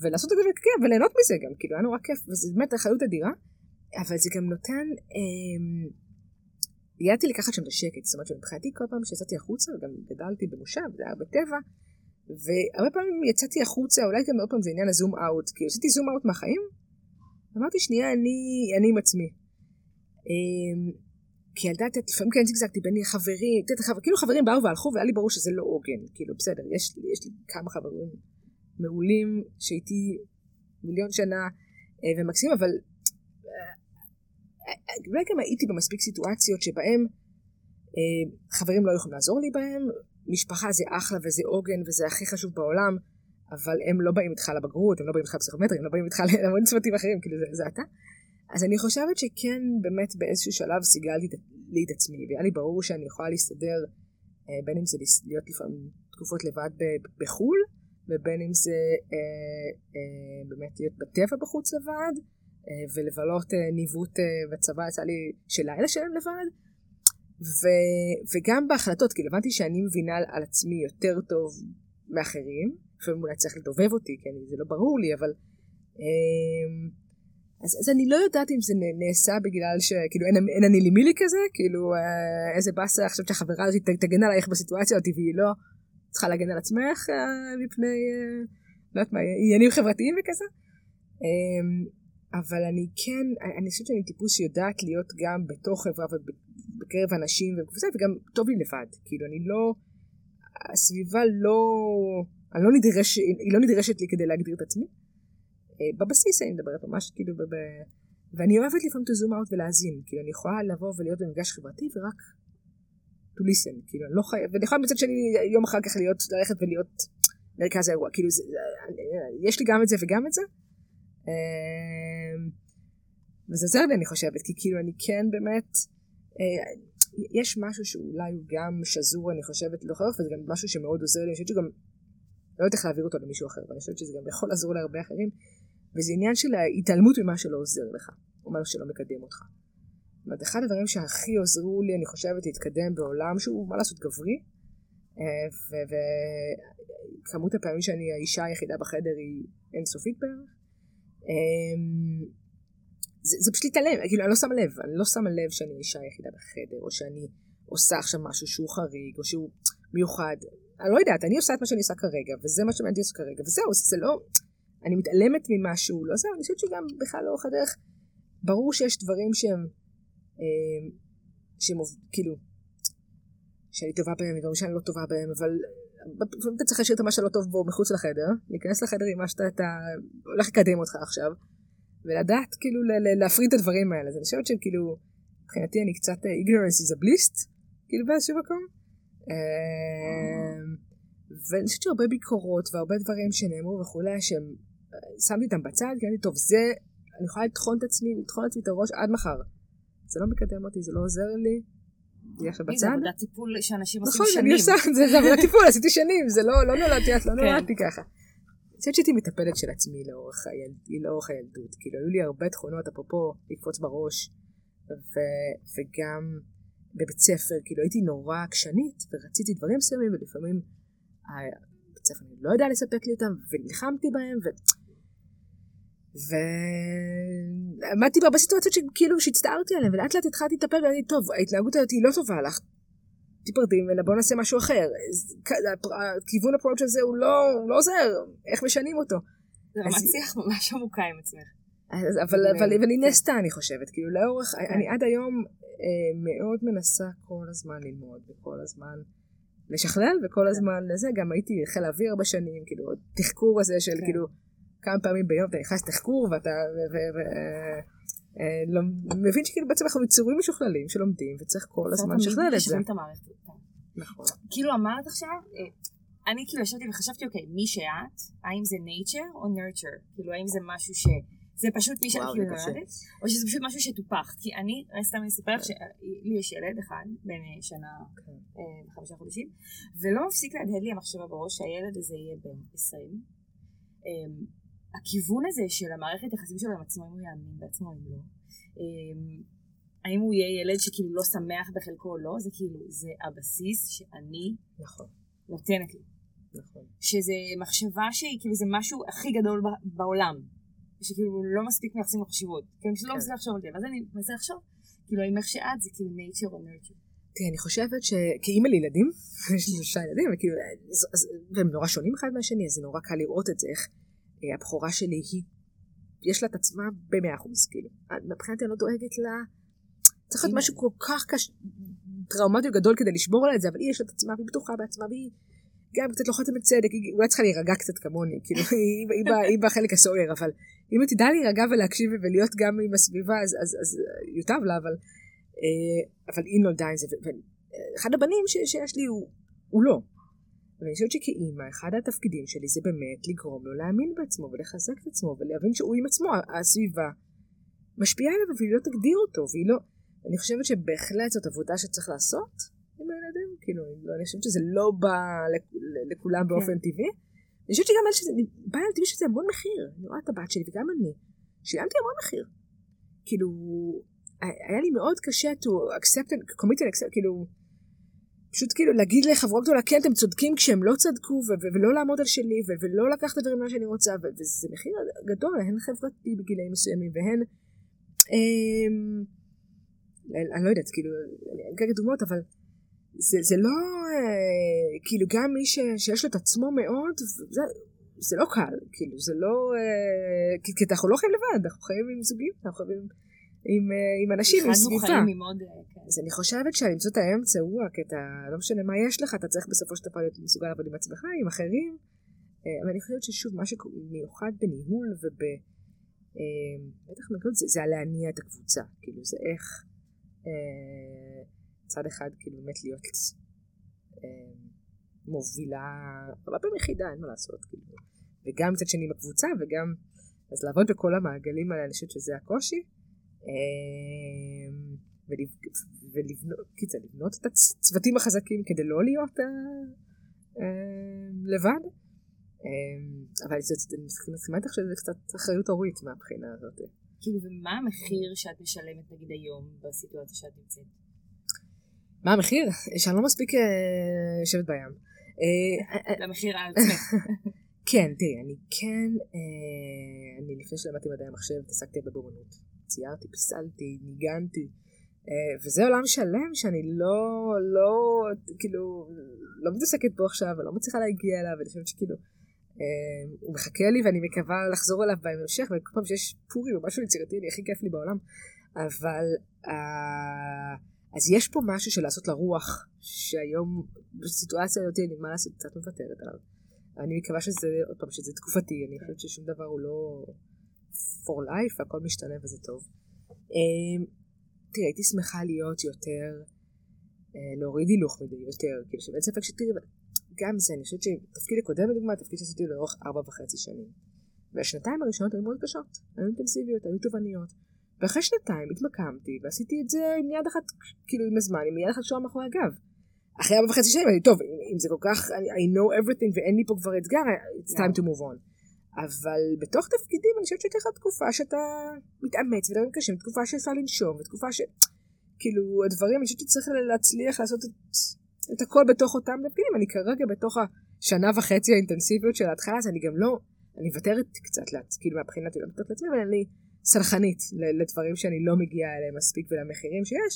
ולעשות את זה וכיף, וליהנות מזה גם, כאילו היה נורא כיף, וזה באמת אחריות אדירה, אבל זה גם נותן, אמ, ידעתי לקחת שם את השקט, זאת אומרת שמבחינתי כל פעם שיצאתי החוצה, וגם גדלתי במושב, זה היה בטבע, והרבה פעמים יצאתי החוצה, אולי גם עוד פעם זה עניין הזום אאוט, כי עשיתי זום אאוט מהחיים, אמרתי שנייה, אני, אני עם עצמי. אמ, כילדה, לפעמים כן זגזגתי בין חברים, כאילו חברים באו והלכו והיה לי ברור שזה לא עוגן, כאילו בסדר, יש, יש לי כמה חברים מעולים שהייתי מיליון שנה אה, ומקסימים, אבל אולי גם הייתי במספיק סיטואציות שבהם חברים לא יכולים לעזור לי בהם, משפחה זה אחלה וזה עוגן וזה הכי חשוב בעולם, אבל הם לא באים איתך לבגרות, הם לא באים איתך לפסיכומטרי, הם לא באים איתך להמון צוותים אחרים, כאילו זה, זה אתה. אז אני חושבת שכן, באמת באיזשהו שלב סיגלתי לי את עצמי, והיה לי ברור שאני יכולה להסתדר, אה, בין אם זה להיות לפעמים תקופות לבד בחו"ל, ובין אם זה אה, אה, באמת להיות בטבע בחוץ לבד, אה, ולבלות אה, ניווט אה, בצבא יצא לי של לילה שלם לבד, ו, וגם בהחלטות, כאילו הבנתי שאני מבינה על עצמי יותר טוב מאחרים, לפעמים אולי צריך לדובב אותי, כי אני, זה לא ברור לי, אבל... אה, אז, אז אני לא יודעת אם זה נעשה בגלל שכאילו אין, אין אני לי מילי כזה, כאילו אה, איזה באסה עכשיו שהחברה הזאת תגן עלייך בסיטואציה אותי והיא לא צריכה להגן על עצמך אה, מפני, אה, לא יודעת מה, עניינים חברתיים וכזה. אה, אבל אני כן, אני חושבת שאני טיפוס שיודעת להיות גם בתוך חברה ובקרב אנשים וזה, וגם טוב לי לבד, כאילו אני לא, הסביבה לא, אני לא נדרש, היא לא נדרשת לי כדי להגדיר את עצמי. אה, בבסיס אני מדברת ממש כאילו, בב... ואני אוהבת לפעמים to zoom out ולהאזין, כאילו אני יכולה לבוא ולהיות במפגש חברתי ורק to listen, כאילו אני לא חייבת, ואני יכולה מצד שני יום אחר כך להיות, ללכת ולהיות מרכז האירוע, כאילו זה, יש לי גם את זה וגם את זה, וזה עוזר לי אני חושבת, כי כאילו אני כן באמת, אה, יש משהו שאולי הוא גם שזור אני חושבת לחורף, וזה גם משהו שמאוד עוזר לי, אני חושבת שגם, לא יודעת איך להעביר אותו למישהו אחר, ואני חושבת שזה גם יכול לעזור להרבה אחרים, וזה עניין של ההתעלמות ממה שלא עוזר לך, או מה שלא מקדם אותך. אומרת, אחד הדברים שהכי עוזרו לי, אני חושבת, להתקדם בעולם שהוא, מה לעשות, גברי, אה, וכמות הפעמים שאני האישה היחידה בחדר היא אינסופית בערך. אמ, זה, זה פשוט להתעלם, כאילו אני לא שמה לב, אני לא שמה לב שאני האישה היחידה בחדר, או שאני עושה עכשיו משהו שהוא חריג, או שהוא מיוחד. אני לא יודעת, אני עושה את מה שאני עושה כרגע, וזה מה שמעניין אותי כרגע, וזהו, זה לא, אני מתעלמת ממשהו, לא זהו, אני חושבת שגם בכלל לאורך הדרך, ברור שיש דברים שהם, אה, שהם כאילו, שאני טובה בהם, ודברים שאני לא טובה בהם, אבל לפעמים אתה צריך להשאיר את מה שלא טוב בו מחוץ לחדר, להיכנס לחדר עם מה שאתה הולך לקדם אותך עכשיו, ולדעת כאילו להפריד את הדברים האלה. אז אני חושבת שכאילו, מבחינתי אני קצת אה, ignorance is a bliss, כאילו באיזשהו מקום. אה, ואני חושבת שהרבה ביקורות והרבה דברים שנאמרו וכולי, שהם שמתי אותם בצד, כי אמרתי, טוב, זה, אני יכולה לטחון את עצמי, לטחון את עצמי את הראש עד מחר. זה לא מקדם אותי, זה לא עוזר לי, עכשיו בצד. זה עבודת טיפול שאנשים עושים שנים. נכון, אני עושה, זה עבודת טיפול, עשיתי שנים, זה לא, לא נולדתי, את לא כן. נולדתי ככה. אני חושבת שהייתי מטפלת של עצמי לאורך, היל... לאורך הילדות. כאילו, היו לי הרבה תכונות, אפרופו לקפוץ בראש, ו... וגם בבית ספר, כאילו, הייתי נורא עקשנית, ורציתי דברים מסוימים, ולפעמים בית ספר לא יודע לספק לי אותם, ונלחמתי בהם, ו... ועמדתי בה בסיטואציות שכאילו שהצטערתי עליהן, ולאט לאט התחלתי לטפל ואמרתי, טוב, ההתנהגות הזאת היא לא טובה לך, תיפרדי ממנה, בוא נעשה משהו אחר. הכיוון הפרוץ' הזה הוא לא, הוא לא עוזר, איך משנים אותו. זה רמת שיח ממש עמוקה עם עצמך. אבל, אבל, אבל היא נעשתה אני חושבת, כאילו לאורך, כן. אני עד היום אה, מאוד מנסה כל הזמן ללמוד וכל הזמן לשכלל וכל כן. הזמן לזה, גם הייתי חיל האוויר הרבה שנים, כאילו, תחקור הזה של כן. כאילו כמה פעמים ביום אתה נכנס תחקור ואתה אה, לא, מבין שכאילו בעצם אנחנו יצורים משוכללים שלומדים וצריך כל הזמן לשכלל את זה. נכון. כאילו אמרת עכשיו, אה, אני כאילו ישבתי וחשבתי אוקיי מי שאת, האם זה nature או nurture, כאילו האם זה משהו ש... זה פשוט מי שאת כאילו נולדת, או שזה פשוט משהו שטופח, כי אני, סתם אני אספר לך שלי יש ילד אחד, בן אה, שנה וחמישה חודשים, ולא מפסיק להדהד לי המחשבה בראש שהילד הזה יהיה בן עשרים. הכיוון הזה של המערכת יחסים שלו עם עצמו, אם הוא יאמין בעצמו, אם לא. אמ, האם הוא יהיה ילד שכאילו לא שמח בחלקו או לא, זה כאילו, זה הבסיס שאני נכון. נותנת לי. נכון. שזה מחשבה שהיא כאילו זה משהו הכי גדול בעולם. שכאילו לא מספיק מייחסים לו חשיבות. כאילו פשוט לא כן. מצליח לחשוב על זה. ואז אני מנסה לחשוב, כאילו האם איך שאת זה כאילו nature או nurture. תראי, אני חושבת שכאימא לילדים, יש לי שלושה ילדים, וכאילו, והם נורא שונים אחד מהשני, אז זה נורא קל לראות את זה, איך הבכורה שלי היא, יש לה את עצמה במאה אחוז, כאילו. מבחינתי אני לא דואגת לה צריך להיות משהו כל כך קשה, טראומטי גדול כדי לשבור על את זה, אבל היא יש לה את עצמה, והיא בטוחה בעצמה, והיא גם קצת לוחצת בצדק, היא אולי צריכה להירגע קצת כמוני, כאילו, היא, היא, היא, היא בחלק הסוער, אבל אם היא תדע להירגע ולהקשיב ולהיות גם עם הסביבה, אז, אז, אז יוטב לה, אבל, אה, אבל היא נולדה עם זה, ואחד הבנים ש, שיש לי הוא, הוא לא. ואני חושבת שכאימא, אחד התפקידים שלי זה באמת לגרום לו להאמין בעצמו ולחזק את עצמו ולהבין שהוא עם עצמו, הסביבה משפיעה עליו והיא לא תגדיר אותו, והיא לא... אני חושבת שבהחלט זאת עבודה שצריך לעשות עם הילדים, כאילו, לא, אני חושבת שזה לא בא לכולם כן. באופן טבעי. אני חושבת שגם שזה, בא לילדים שזה המון מחיר, אני רואה את הבת שלי וגם אני, שילמתי המון מחיר. כאילו, היה לי מאוד קשה to accept, commit and accept, כאילו, פשוט כאילו להגיד לחברות גדולה, כן, אתם צודקים כשהם לא צדקו, ולא לעמוד על שלי, ולא לקחת את הדברים שאני רוצה, וזה מחיר גדול, הן חברתי בגילאים מסוימים, והן... אמ, אני לא יודעת, כאילו, אני אקח דוגמאות, אבל זה, זה לא, אה, כאילו, גם מי ש, שיש לו את עצמו מאוד, זה, זה לא קל, כאילו, זה לא, אה, כי, כי אנחנו לא חיים לבד, אנחנו חיים עם זוגים, אנחנו חיים עם, אה, עם אנשים, עם סביבה. עוד, כן. אז אני חושבת שלמצוא את האמצע הוא הקטע, לא משנה מה יש לך, אתה צריך בסופו של דבר להיות מסוגל לעבוד עם עצמך, עם אחרים, אבל אני חושבת ששוב, מה שמיוחד בניהול וב... בטח מגוד זה, זה הלהניע את הקבוצה, כאילו זה איך אה, צד אחד כאילו באמת להיות אה, מובילה, הרבה פעמים יחידה, אין מה לעשות, כאילו, וגם מצד שני בקבוצה וגם, אז לעבוד בכל המעגלים האלה, אני חושבת שזה הקושי. אה, ולבנות, לבנות את הצוותים החזקים כדי לא להיות לבד. אבל אני מסכימה איתך שזה קצת אחריות הורית מהבחינה הזאת. כאילו, ומה המחיר שאת משלמת נגיד היום בסיטואציה שאת נמצאת? מה המחיר? שאני לא מספיק אה, יושבת בים. אה, אה, למחיר על עצמך. כן, תראי, אני כן, אני לפני שלמדתי מדעי המחשב התעסקתי בבורנות. ציירתי, פיסלתי, ניגנתי. וזה עולם שלם שאני לא, לא, כאילו, לא מתעסקת בו עכשיו ולא מצליחה להגיע אליו, ואני חושבת שכאילו, אמ, הוא מחכה לי ואני מקווה לחזור אליו בהמשך, וכל פעם שיש פורים או משהו יצירתי, אני הכי כיף לי בעולם. אבל, אה, אז יש פה משהו של לעשות לרוח, שהיום בסיטואציה הזאת אני מה לעשות קצת מוותרת עליו. אני מקווה שזה, עוד פעם, שזה תקופתי, אני חושבת ששום דבר הוא לא for life, הכל משתנה וזה טוב. אמ, תראי, הייתי שמחה להיות יותר, אה, להוריד הילוך מדי יותר, כאילו שאין ספק שתראי, גם זה, אני חושבת שתפקיד הקודם לדוגמה, תפקיד שעשיתי לאורך ארבע וחצי שנים. והשנתיים הראשונות היו מאוד קשות, היו אינטנסיביות, היו תובעניות. ואחרי שנתיים התמקמתי ועשיתי את זה עם יד אחת, כאילו עם הזמן, עם יד אחת שורה מאחורי הגב. אחרי ארבע וחצי שנים, אני, טוב, אם זה כל כך, I know everything ואין לי פה כבר אתגר, it's time to move on. אבל בתוך תפקידים אני חושבת לך תקופה שאתה מתאמץ ודברים קשים, תקופה שאפשר לנשום, ותקופה ש... כאילו, הדברים, אני חושבת שצריך להצליח לעשות את את הכל בתוך אותם תפקידים. אני כרגע בתוך השנה וחצי האינטנסיביות של ההתחלה, אז אני גם לא, אני מוותרת קצת, כאילו מהבחינת, אני לא מוותרת לעצמי, אבל אני סלחנית לדברים שאני לא מגיעה אליהם מספיק ולמחירים שיש.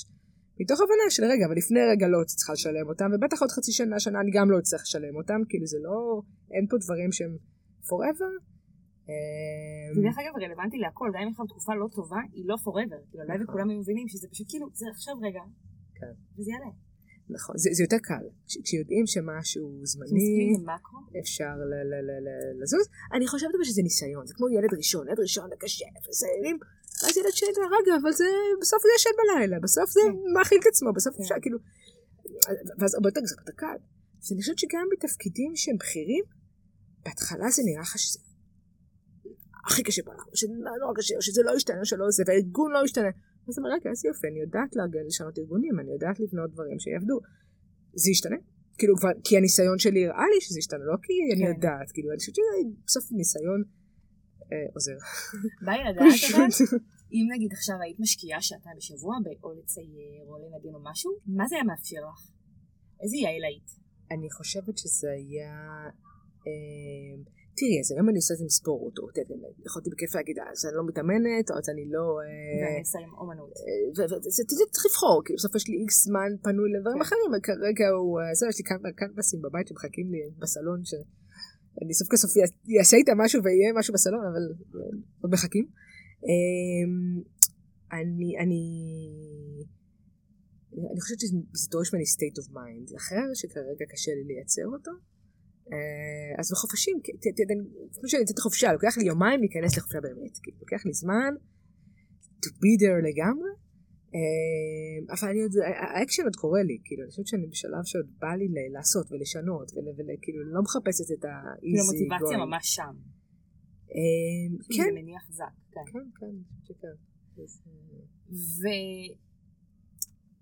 מתוך הבנה של רגע, אבל לפני רגע לא צריכה לשלם אותם, ובטח עוד חצי שנה, שנה אני גם לא אצטרך לשלם אותם, כאילו זה לא, אין פה דברים שהם forever. זה דרך אגב רלוונטי להכל, גם אם יש לך תקופה לא טובה, היא לא forever, כאילו הלוואי וכולם מבינים שזה פשוט כאילו, זה עכשיו רגע, כן. וזה יעלה. נכון, זה, זה יותר קל. כשיודעים שמשהו זמני, אפשר לזוז. אני חושבת אבל שזה ניסיון, זה כמו ילד ראשון, ילד ראשון זה קשה, וזה ילדים, ואז ילד שני, רגע, אבל זה, בסוף זה ישן בלילה, בסוף זה כן. מאכיל את עצמו, בסוף אפשר, כן. כאילו, ואז הרבה יותר קל. אז אני חושבת שגם בתפקידים שהם בכירים, בהתחלה זה נראה לך שזה הכי קשה בעולם, שזה נורא קשה, או שזה לא ישתנה, או שלא זה, והארגון לא ישתנה. אז אני רגע, איזה יופי, אני יודעת לארגן לשנות ארגונים, אני יודעת לבנות דברים שיעבדו. זה ישתנה? כאילו כבר, כי הניסיון שלי הראה לי שזה ישתנה, לא כי אני כן. יודעת, כאילו, אני חושבת שבסוף ניסיון אה, עוזר. ביי לדעת אבל, אם נגיד עכשיו היית משקיעה שעתיים בשבוע, או לצייר, או לנגן או משהו, מה זה היה מאפשר לך? איזה יעיל היית? אני חושבת שזה היה... אה, תראי, אז היום אני עושה את זה עם ספורט, או יכולתי בכיף להגיד, אז אני לא מתאמנת, או אז אני לא... ואני עושה עם אומנות. צריך לבחור, כי בסוף יש לי איקס זמן פנוי לדברים כן. אחרים, כרגע הוא, אה, זה, יש לי קנבסים בבית שמחכים לי בסלון, שאני סוף כסוף אעשה איתם משהו ויהיה משהו בסלון, אבל עוד מחכים. אמ, אני, אני, אני חושבת שזה דורש ממני state of mind אחר, שכרגע קשה לי לייצר אותו. אה, אז בחופשים, כמו שאני יוצאת לחופשה, לוקח לי יומיים להיכנס לחופשה באמת, כי לוקח לי זמן to be there לגמרי, אה, אבל אני עוד, האקשן עוד קורה לי, כאילו, אני חושבת שאני בשלב שעוד בא לי לעשות ולשנות, וכאילו, לא מחפשת את ה-easy going. המוטיבציה ממש שם. אה, כן. זה מניע חזק, כן. כן, כן.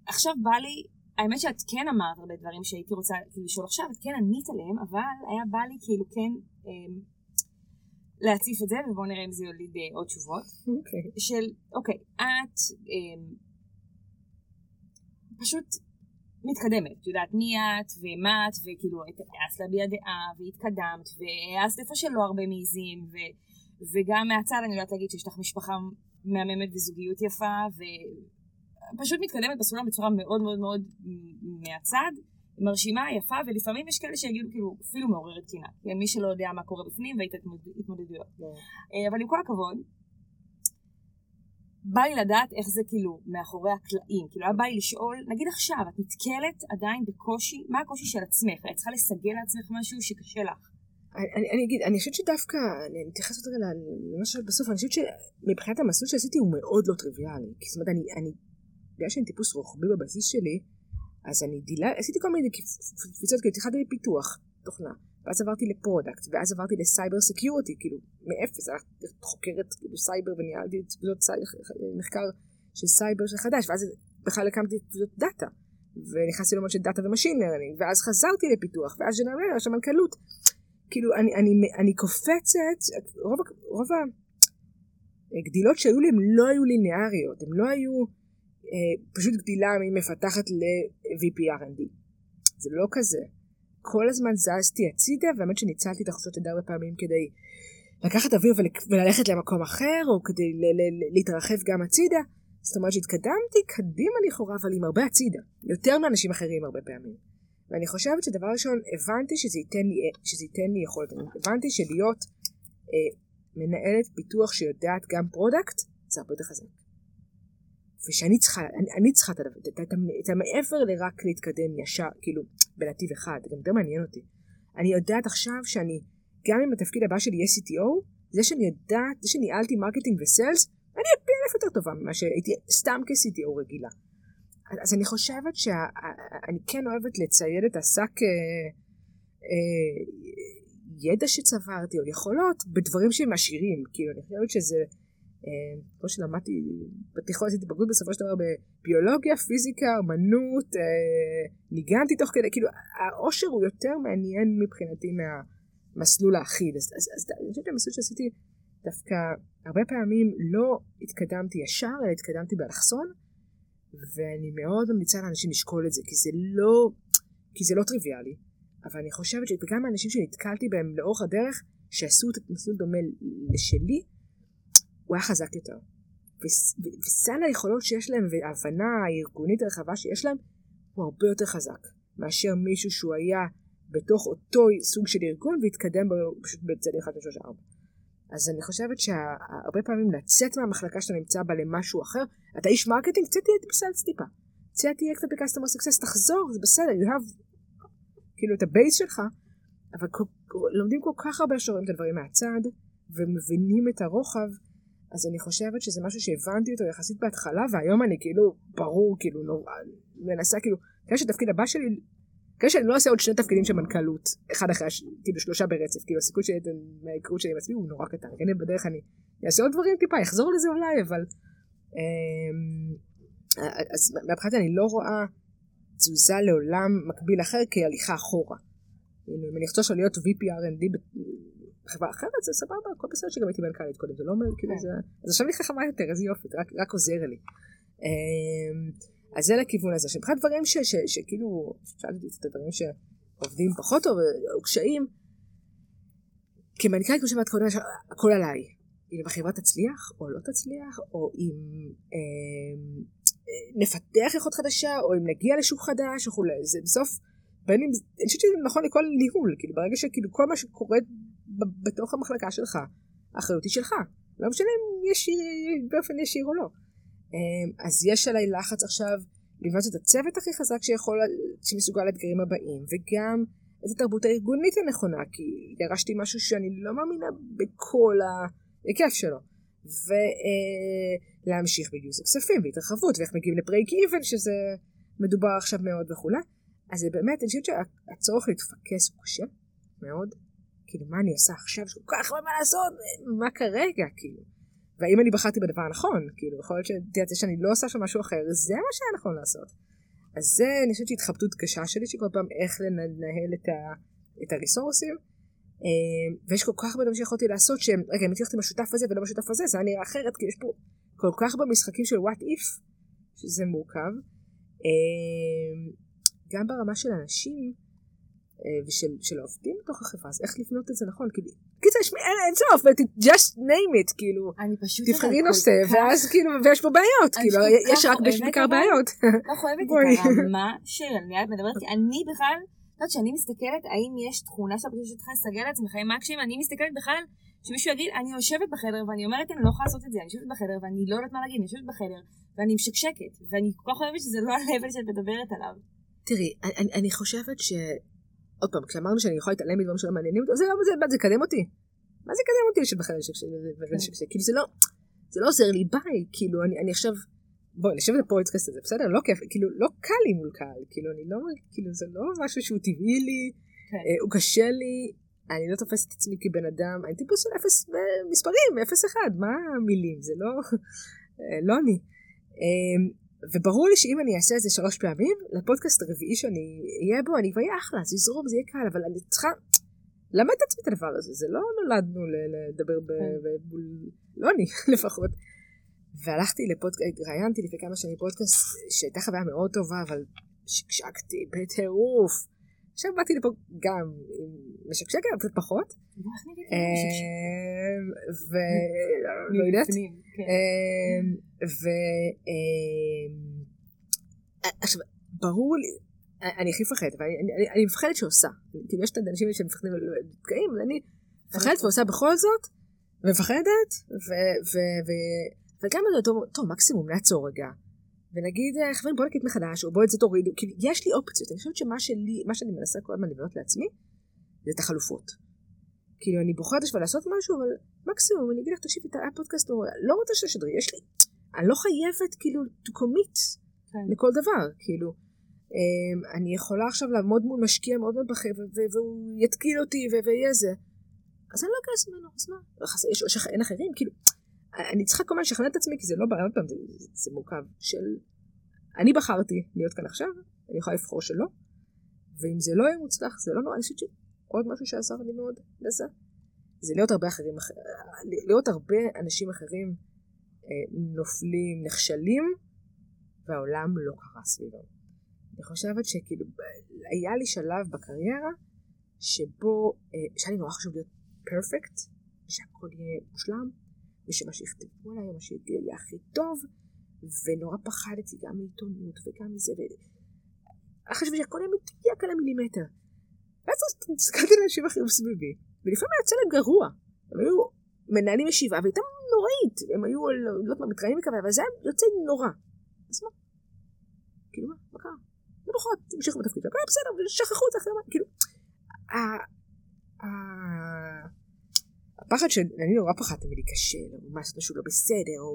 ועכשיו בא לי האמת שאת כן אמרת הרבה דברים שהייתי רוצה כאילו לשאול עכשיו, את כן ענית עליהם, אבל היה בא לי כאילו כן אה, להציף את זה, ובואו נראה אם זה יוליד אה, עוד תשובות. אוקיי. Okay. של, אוקיי, את אה, פשוט מתקדמת, את יודעת מי את ומה את, וכאילו העזת להביע דעה, והתקדמת, והעזת איפה שלא הרבה מעיזים, ו, וגם מהצד אני יודעת להגיד שיש לך משפחה מהממת וזוגיות יפה, ו... פשוט מתקדמת בסולם בצורה מאוד מאוד מאוד מהצד, מרשימה, יפה, ולפעמים יש כאלה שיגידו כאילו אפילו מעוררת קנאה. מי שלא יודע מה קורה בפנים ואת התמודדויות. כן. אה, אבל עם כל הכבוד, בא לי לדעת איך זה כאילו מאחורי הקלעים. כאילו היה בא לי לשאול, נגיד עכשיו, את נתקלת עדיין בקושי, מה הקושי של עצמך? את צריכה לסגל לעצמך משהו שקשה לך. אני, אני אגיד, אני חושבת שדווקא, אני אתייחס יותר למה שבסוף, אני חושבת שמבחינת המסלול שעשיתי הוא מאוד לא טריוויאלי. זאת אומרת, אני, אני בגלל שאני טיפוס רוחבי בבסיס שלי, אז אני דילה, עשיתי כל מיני קפיצות, כאילו התחלתי בפיתוח תוכנה, ואז עברתי ל product, ואז עברתי ל cyber security, כאילו, מאפס, הייתי חוקרת כאילו סייבר וניהלתי קבוצות מחקר של סייבר של חדש, ואז בכלל הקמתי קבוצות דאטה, ונכנסתי ללמוד של דאטה ו machine learning, ואז חזרתי לפיתוח, ואז general, עכשיו מנכ"לות. כאילו, אני, אני, אני קופצת, רוב, רוב הגדילות שהיו לי הם לא היו ליניאריות, הם לא היו... אה, פשוט גדילה ממפתחת ל-VP R&D. זה לא כזה. כל הזמן זזתי הצידה, והאמת שניצלתי את החופשות עד הרבה פעמים כדי לקחת אוויר וללכת למקום אחר, או כדי להתרחב גם הצידה. זאת אומרת שהתקדמתי קדימה לכאורה, אבל עם הרבה הצידה. יותר מאנשים אחרים הרבה פעמים. ואני חושבת שדבר ראשון, הבנתי שזה ייתן לי, שזה ייתן לי יכולת. הבנתי שלהיות אה, מנהלת פיתוח שיודעת גם product, זה הרבה יותר חזק. ושאני צריכה, אני, אני צריכה את הדבר, את את המעבר לרק להתקדם ישר, כאילו, בנתיב אחד, גם יותר מעניין אותי. אני יודעת עכשיו שאני, גם אם התפקיד הבא שלי יהיה CTO, זה שאני יודעת, זה שניהלתי marketing ו sales, אני פי אלף יותר טובה ממה שהייתי סתם כ-CTO רגילה. אז אני חושבת שאני כן אוהבת לצייד את השק אה, אה, ידע שצברתי או יכולות בדברים שהם עשירים, כאילו אני חושבת שזה כמו שלמדתי בתיכון עשיתי בגרות בסופו של דבר בביולוגיה, פיזיקה, אמנות, אה, ניגנתי תוך כדי, כאילו העושר הוא יותר מעניין מבחינתי מהמסלול האחיד. אז, אז, אז אני חושבת שהמסלול שעשיתי דווקא הרבה פעמים לא התקדמתי ישר, אלא התקדמתי באלכסון, ואני מאוד ממליצה לאנשים לשקול את זה, כי זה לא, כי זה לא טריוויאלי, אבל אני חושבת שגם האנשים שנתקלתי בהם לאורך הדרך, שעשו את המסלול דומה לשלי, הוא היה חזק יותר. וסל היכולות שיש להם וההבנה הארגונית הרחבה שיש להם הוא הרבה יותר חזק מאשר מישהו שהוא היה בתוך אותו סוג של ארגון והתקדם פשוט בצד אחד ושלוש ארבע. אז אני חושבת שהרבה פעמים לצאת מהמחלקה שאתה נמצא בה למשהו אחר, אתה איש marketing, קצת תהיה ב sales טיפה. קצת תהיה קצת ב customer success, תחזור, זה בסדר, you have כאילו את ה base שלך, אבל לומדים כל כך הרבה שרואים את הדברים מהצד, ומבינים את הרוחב, אז אני חושבת שזה משהו שהבנתי אותו יחסית בהתחלה, והיום אני כאילו, ברור, כאילו, נורא, מנסה כאילו, כדי שתפקיד הבא שלי, כדי שאני לא אעשה עוד שני תפקידים של מנכ"לות, אחד אחרי, כאילו שלושה ברצף, כאילו הסיכוי שלי מההיכרות שלי עם עצמי הוא נורא קטן, כן, בדרך אני אעשה עוד דברים טיפה, אחזור לזה אולי, אבל... אמ, אז מבחינת אני לא רואה תזוזה לעולם מקביל אחר כהליכה אחורה. כאילו, אם אני אחזור להיות VP R&D חברה אחרת זה סבבה, הכל בסדר שגם הייתי מנכ"לית קודם, זה לא אומר, כאילו כן. זה... אז עכשיו אני חכמה יותר, איזה יופי, רק, רק עוזר לי. אמ, אז זה לכיוון הזה. שמבחינת דברים שכאילו, שאלתי את הדברים שעובדים פחות טוב, או קשיים, כמנכ"לית, כמו שאמרת קודם, הכל עליי. אם החברה תצליח או לא תצליח, או אם אה, נפתח יכולת חדשה, או אם נגיע לשוק חדש וכולי. זה בסוף, בין אם, אני חושבת שזה נכון לכל ניהול, כאילו ברגע שכאילו כל מה שקורה בתוך המחלקה שלך, האחריות היא שלך. לא משנה אם ישיר, באופן ישיר או לא. אמ, אז יש עליי לחץ עכשיו לבנות את הצוות הכי חזק שיכול, שמסוגל לאתגרים הבאים, וגם את התרבות הארגונית הנכונה, כי ירשתי משהו שאני לא מאמינה בכל ההיקף שלו. ולהמשיך אה, בגיוס הכספים והתרחבות, ואיך מגיעים לברייק איבן, שזה מדובר עכשיו מאוד וכולי. אז זה באמת, אני חושבת שהצורך להתפקס הוא קשה מאוד. כאילו, מה אני עושה עכשיו? יש כל כך הרבה מה לעשות, מה כרגע, כאילו. והאם אני בחרתי בדבר הנכון? כאילו, יכול להיות שתדעת שאני לא עושה שם משהו אחר, זה מה שהיה נכון לעשות. אז זה, אני חושבת שהתחבטות קשה שלי, שכל פעם איך לנהל את, ה, את הריסורסים. אה, ויש כל כך הרבה דברים שיכולתי לעשות שהם, רגע, אם הצלחתי עם השותף הזה ולא בשותף הזה, זה היה נראה אחרת, כי יש פה כל כך במשחקים של what if, שזה מורכב. אה, גם ברמה של אנשים, אה, ושל העובדים בתוך החברה, אז איך לבנות את זה נכון? כאילו, קיצר, יש אין, אין סוף, just name it, כאילו, תבחרי נושא, ואז כאילו, ויש פה בעיות, כאילו, יש רק בעיקר בעיות. לא חייבת את הרמה של, אני מדברת, אני בכלל, את יודעת שאני מסתכלת, האם יש תכונה שאתה שצריכה לסגל לעצמך עם מקשים, אני מסתכלת בכלל, שמישהו יגיד, אני יושבת בחדר ואני אומרת, אני לא יכולה לעשות את זה, אני יושבת בחדר ואני לא יודעת מה להגיד, אני יושבת בחדר ואני משקשקת, ואני כל כך אוהבת שזה לא ה-level שאת מדברת עליו. תראי, אני חושבת ש... עוד פעם, כשאמרנו שאני יכולה להתעלם מדברים שלא מעניינים אותי, זה לא, זה, זה יקדם אותי. מה זה יקדם אותי לשבת בחדר שקשה? כן. כאילו זה לא, זה לא עוזר לי, ביי, כאילו אני, אני עכשיו, בואי נשב לפודקאסט הזה, בסדר? לא כיף, כאילו לא קל לי מול קהל, כאילו אני לא, כאילו זה לא משהו שהוא טבעי לי, כן. אה, הוא קשה לי, אני לא תופסת את עצמי כבן אדם, אני טיפוס של אפס מספרים, אפס אחד, מה המילים, זה לא, אה, לא אני. וברור לי שאם אני אעשה את זה שלוש פעמים, לפודקאסט הרביעי שאני אהיה בו, אני כבר אהיה אחלה, זה יזרום, זה יהיה קל, אבל אני צריכה למד את עצמי את הדבר הזה, זה לא נולדנו לדבר בבול, כן. לא אני לפחות. והלכתי לפודקאסט, ראיינתי לפני כמה שנים פודקאסט שהייתה חוויה מאוד טובה, אבל שקשקתי בטירוף. עכשיו באתי לפה גם עם משקשקת, אבל קצת פחות. ולא יודעת. כן. אמ, ועכשיו, אמ, ברור לי, אני הכי מפחדת, ואני מפחדת שעושה. כאילו יש את האנשים שמפחדים ונתקעים, אבל אני מפחדת ועושה בכל זאת, ומפחדת, וגם אני טוב, מקסימום נעצור רגע. ונגיד, אה, חברים, בוא נקליט מחדש, או בוא את זה תורידו, כאילו, יש לי אופציות. אני חושבת שמה שלי, מה שאני מנסה כל הזמן לבנות לעצמי, זה את החלופות. כאילו, אני בוחרת עכשיו לעשות משהו, אבל מקסימום, אני אגיד לך, תקשיבי, את הפודקאסט, או לא רוצה שתשדרי, יש לי, אני לא חייבת, כאילו, to commit כן. לכל דבר, כאילו. אמ, אני יכולה עכשיו לעמוד מול משקיע מאוד מאוד בכיר, והוא יתקיל אותי, ויהיה זה. אז אני לא אגייס ממנו, אז מה? יש, אין אחרים, כאילו. אני צריכה כל הזמן לשכנע את עצמי, כי זה לא, עוד פעם, זה, זה, זה מורכב, של... אני בחרתי להיות כאן עכשיו, אני יכולה לבחור שלא, ואם זה לא יהיה מוצלח, זה לא נורא, אני חושבת שעוד משהו שעזר לי מאוד לזה, זה להיות הרבה אחרים, להיות הרבה אנשים אחרים אה, נופלים, נכשלים, והעולם לא קרה סביבם. אני חושבת שכאילו, היה לי שלב בקריירה, שבו, אה, שהיה לי נורא חשוב להיות פרפקט, שהכל יהיה מושלם, ושמה שיכתבו עליי, מה שיהיה הכי טוב, ונורא פחדתי גם מעיתונות וגם מזה, וחשבתי שהכל יהיה מדויק על המילימטר. ואז הסתכלתי על אנשים אחרים סביבי, ולפעמים היה יצא להם גרוע. הם היו מנהלים ישיבה, והייתה נוראית, הם היו, לא יודעת מה, מתראיינים מכמה, אבל זה היה יוצא נורא. אז מה? כאילו מה? מה קרה? למחרת המשיכו בתפקיד, הכל היה בסדר, ושכחו את זה אחרי מה, כאילו, הפחד שאני נורא פחדתי מלהיכשל, או לעשות משהו לא בסדר, או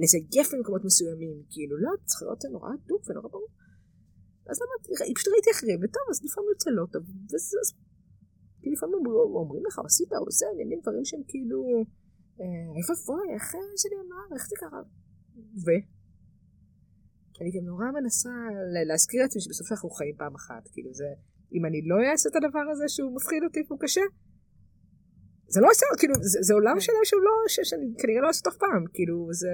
לזייף במקומות מסוימים, כאילו לא, צריך להיות נורא הדוק ונורא ברור. אז למה, פשוט ראיתי אחרים, וטוב, אז לפעמים יוצא לא טוב, וזה, כי לפעמים אומרים לך, עשית, או זה, עניינים דברים שהם כאילו, איפה ואבוי, איך זה נאמר, איך זה קרה? ו? אני גם נורא מנסה להזכיר לעצמי שבסוף אנחנו חיים פעם אחת, כאילו זה, אם אני לא אעשה את הדבר הזה שהוא מפחיד אותי והוא קשה, זה לא עושה, כאילו, זה, זה עולם. שלם שהוא לא, שאני כנראה לא עושה אף פעם, כאילו, זה,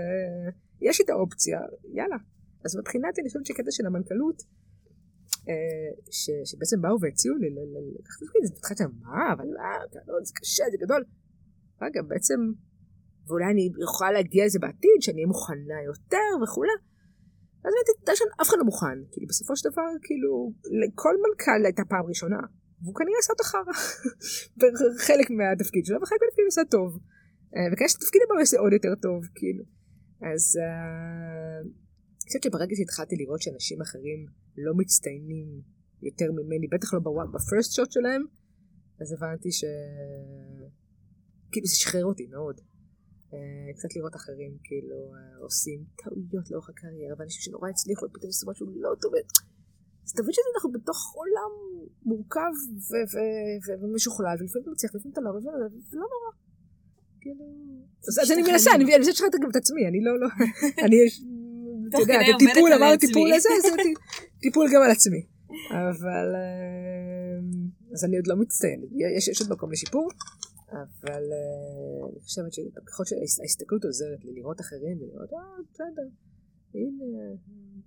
יש את האופציה, יאללה. אז מבחינתי אני חושבת שקטע של המנכ"לות, אה, ש, שבעצם באו והציעו לי לקחת את זה, התחלתי לומר, מה, אבל מה, זה קשה, זה גדול. רגע, בעצם, ואולי אני יכולה להגיע לזה בעתיד, שאני אהיה מוכנה יותר וכולי. אז באמת, אף אחד לא מוכן, כאילו, בסופו של דבר, כאילו, לכל מנכ"ל הייתה פעם ראשונה. והוא כנראה עשה אותה חרא בחלק מהתפקיד שלו, וחלק מהתפקיד עשה טוב. אה, וכנראה שתפקיד הבא יעשה עוד יותר טוב, כאילו. אז, אה, אני חושבת שברגע שהתחלתי לראות שאנשים אחרים לא מצטיינים יותר ממני, בטח לא בפרסט שוט שלהם, אז הבנתי ש... כאילו זה שחרר אותי מאוד. אה, קצת לראות אחרים כאילו עושים טעויות לאורך הקריירה, ואנשים שנורא הצליחו, פתאום עשו משהו לא טוב. אז תבין שאנחנו בתוך עולם מורכב ומשוכלל, ולפעמים אתה מצליח, ולפעמים אתה לא, ולא נורא. כאילו... אז אני מנסה, אני מנסה לשחרר גם את עצמי, אני לא, לא, אני, אתה יודע, טיפול, אמרתי טיפול לזה, אז טיפול גם על עצמי. אבל, אה, אז אני עוד לא מצטיינת, יש עוד מקום לשיפור. אבל uh, אני חושבת שככל שההסתכלות עוזרת לי לראות אחרים ולראות, אה, בסדר, הנה,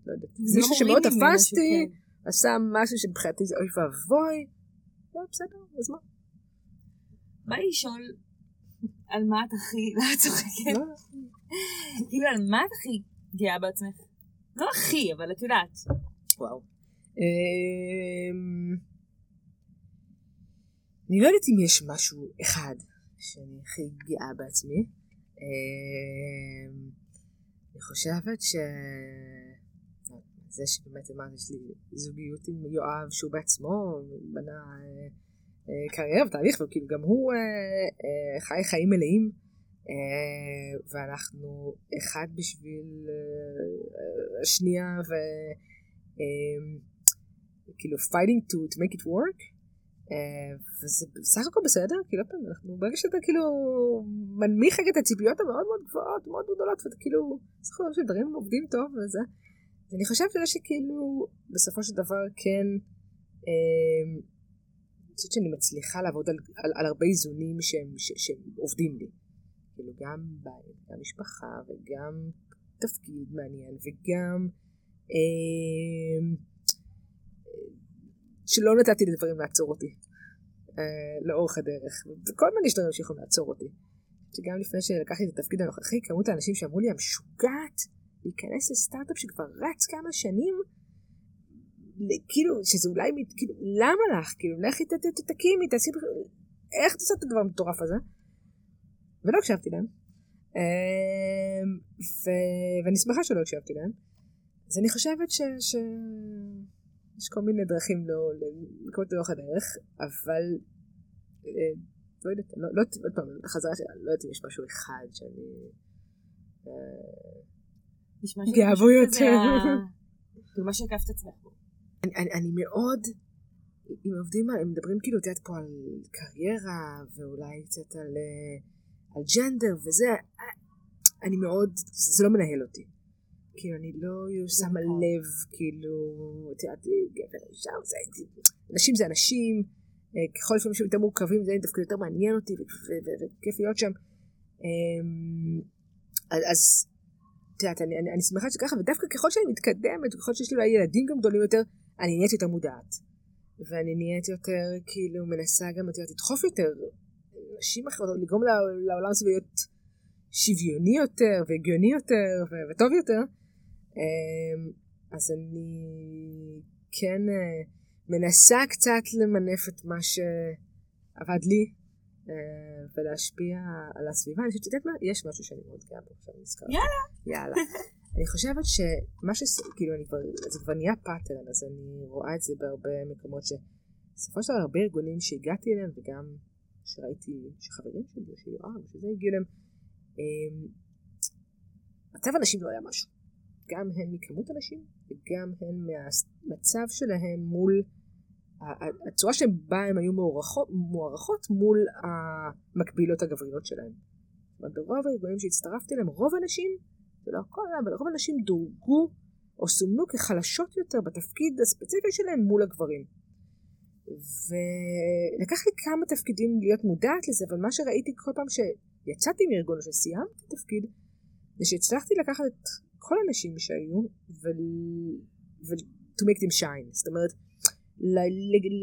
לא יודעת. מישהו לא שמאוד תפסתי, עשה משהו שמבחינתי זה אוי ואבוי, לא, בסדר, אז מה? בא לי לשאול על מה את הכי, לא את צוחקת? כאילו על מה את הכי גאה בעצמך? לא הכי, אבל את יודעת. וואו. אמ, אני לא יודעת אם יש משהו אחד שאני הכי גאה בעצמי. אמ, אני חושבת ש... זה שבאמת אמרתי, יש לי זוגיות עם יואב שהוא בעצמו בנה אה, אה, קריירה ותהליך וכאילו גם הוא אה, חי חיים מלאים ואנחנו אחד בשביל השנייה וכאילו fighting to, to make it work אה, וזה בסך הכל בסדר, כאילו פעם אנחנו ברגע שאתה כאילו מנמיך את הציפיות המאוד מאוד גבוהות, מאוד גדולות, ואתה כאילו, בסך הכל שדברים עובדים טוב וזה. ואני חושבת שזה שכאילו בסופו של דבר כן, אה, אני חושבת שאני מצליחה לעבוד על, על, על הרבה איזונים שהם, ש, שהם עובדים לי. כאילו גם בית, גם משפחה וגם תפקיד מעניין וגם אה, שלא נתתי לדברים לעצור אותי אה, לאורך הדרך. וכל הזמן יש דברים שיכולים לעצור אותי. שגם לפני שלקחתי את התפקיד הנוכחי, כמות האנשים שאמרו לי, המשוגעת להיכנס לסטארט-אפ שכבר רץ כמה שנים, כאילו, שזה אולי, כאילו, למה לך? כאילו, לכי תקימי, תעשי, איך את עושה את הדבר המטורף הזה? ולא הקשבתי להם. אמ, ואני שמחה שלא הקשבתי להם. אז אני חושבת ש... ש... יש כל מיני דרכים לא, לקרוא את לאורך הדרך, אבל אה, לא יודעת, לא, לא, פעם, חזרה שלה, לא יודעת אם יש משהו אחד שאני אה, גאה בו יותר. כאילו מה שהקפת עצמך בו. אני מאוד, אם עובדים, הם מדברים כאילו, את יודעת פה על קריירה, ואולי קצת על, אה, על ג'נדר וזה, אני מאוד, זה לא מנהל אותי. כאילו, אני לא שמה נכון. לב, כאילו, את יודעת, גבר, אישה, נשים זה אנשים, אה, ככל לפעמים שהם יותר מורכבים, זה דווקא יותר מעניין אותי, וכיף להיות שם. אמ, אז, את יודעת, אני, אני, אני שמחה שככה, ודווקא ככל שאני מתקדמת, וככל שיש לי אולי ילדים גם גדולים יותר, אני נהיית יותר מודעת. ואני נהיית יותר, כאילו, מנסה גם, יודעת, לדחוף יותר נשים אחרות, לגרום לעולם הזה להיות שוויוני יותר, והגיוני יותר, וטוב יותר. אמ, אז אני כן אה, מנסה קצת למנף את מה שעבד לי ולהשפיע על הסביבה. אני חושבת שאת יודעת מה? יש משהו שאני מאוד גאה בו, עכשיו נזכר. יאללה. יאללה. אני חושבת שמה ש... כאילו, אני כבר... זה כבר נהיה pattern, אז אני רואה את זה בהרבה מקומות שבסופו של דבר הרבה ארגונים שהגעתי אליהם, וגם שראיתי שחברים שלי, שיואב, שזה הגיעו אליהם, אמ, מצב הנשים לא היה משהו. גם הן מכמות הנשים וגם הן מהמצב שלהן מול הצורה שבה הן היו מוערכות, מוערכות מול המקבילות הגבריות שלהן. ברוב הארגונים שהצטרפתי אליהם, רוב הנשים, זה לא הכל, אבל רוב הנשים דורגו או סומנו כחלשות יותר בתפקיד הספציפי שלהם מול הגברים. ולקח לי כמה תפקידים להיות מודעת לזה, אבל מה שראיתי כל פעם שיצאתי מארגון או שסיימתי תפקיד, זה שהצלחתי לקחת את כל הנשים שהיו, ו... ו... to make them shine, זאת אומרת,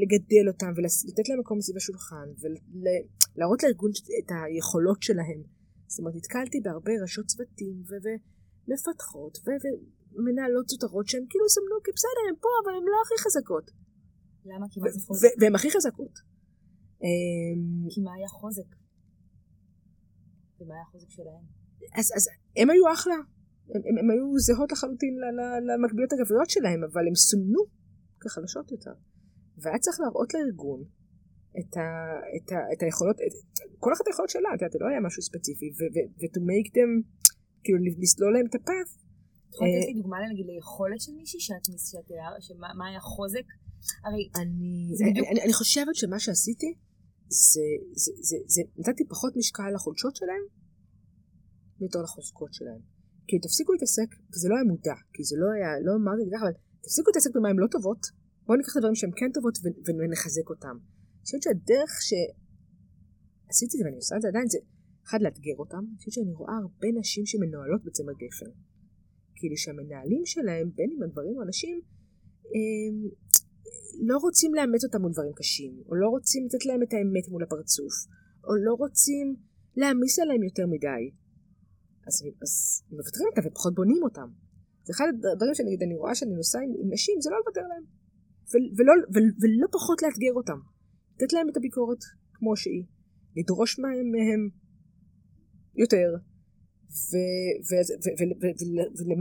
לגדל אותם ולתת להם מקום סביב השולחן ולהראות לארגון את היכולות שלהם. זאת אומרת, נתקלתי בהרבה ראשות צוותים ומפתחות ומנהלות זוטרות שהן כאילו סמנו כי בסדר, הן פה, אבל הן לא הכי חזקות. למה? כי מה זה חוזק? והן הכי חזקות. אמ, כי מה היה חוזק? ומה היה החוזק שלהן? אז, אז הם היו אחלה, הם, הם, הם היו זהות לחלוטין למקבילות הגבריות שלהם, אבל הם סומנו כחלשות יותר. והיה צריך להראות לארגון את, ה, את, ה, את היכולות, את, כל אחת היכולות שלה, את יודעת, זה לא היה משהו ספציפי, ו-to make them, כאילו לסלול להם את הפאף. את יכולה לתת לי דוגמה נגיד ליכולת של מישהי שאת מסתתר, שמה היה חוזק? הרי אני, אני, אני, אני חושבת שמה שעשיתי זה, זה, זה, זה, נתתי פחות משקל לחולשות שלהם ויותר לחוזקות שלהם. כי תפסיקו להתעסק, וזה לא היה מודע, כי זה לא היה, לא אמרתי את זה ככה, אבל תפסיקו להתעסק במה הן לא טובות, בואו ניקח את הדברים שהן כן טובות ונחזק אותם. אני חושבת שהדרך שעשיתי את זה ואני עושה את זה עדיין זה, אחד, לאתגר אותם, אני חושבת שאני רואה הרבה נשים שמנוהלות בצמר גפן. כאילו שהמנהלים שלהם, בין אם הגברים או הנשים, הם לא רוצים לאמץ אותם מול דברים קשים, או לא רוצים לתת להם את האמת מול הפרצוף, או לא רוצים להעמיס עליהם יותר מדי. אז, אז מוותרים אותם ופחות בונים אותם. זה אחד הדברים שאני, אני רואה שאני נוסעה עם, עם נשים, זה לא לוותר להם. ו, ולא, ו, ולא פחות לאתגר אותם. לתת להם את הביקורת כמו שהיא. לדרוש מהם, מהם יותר.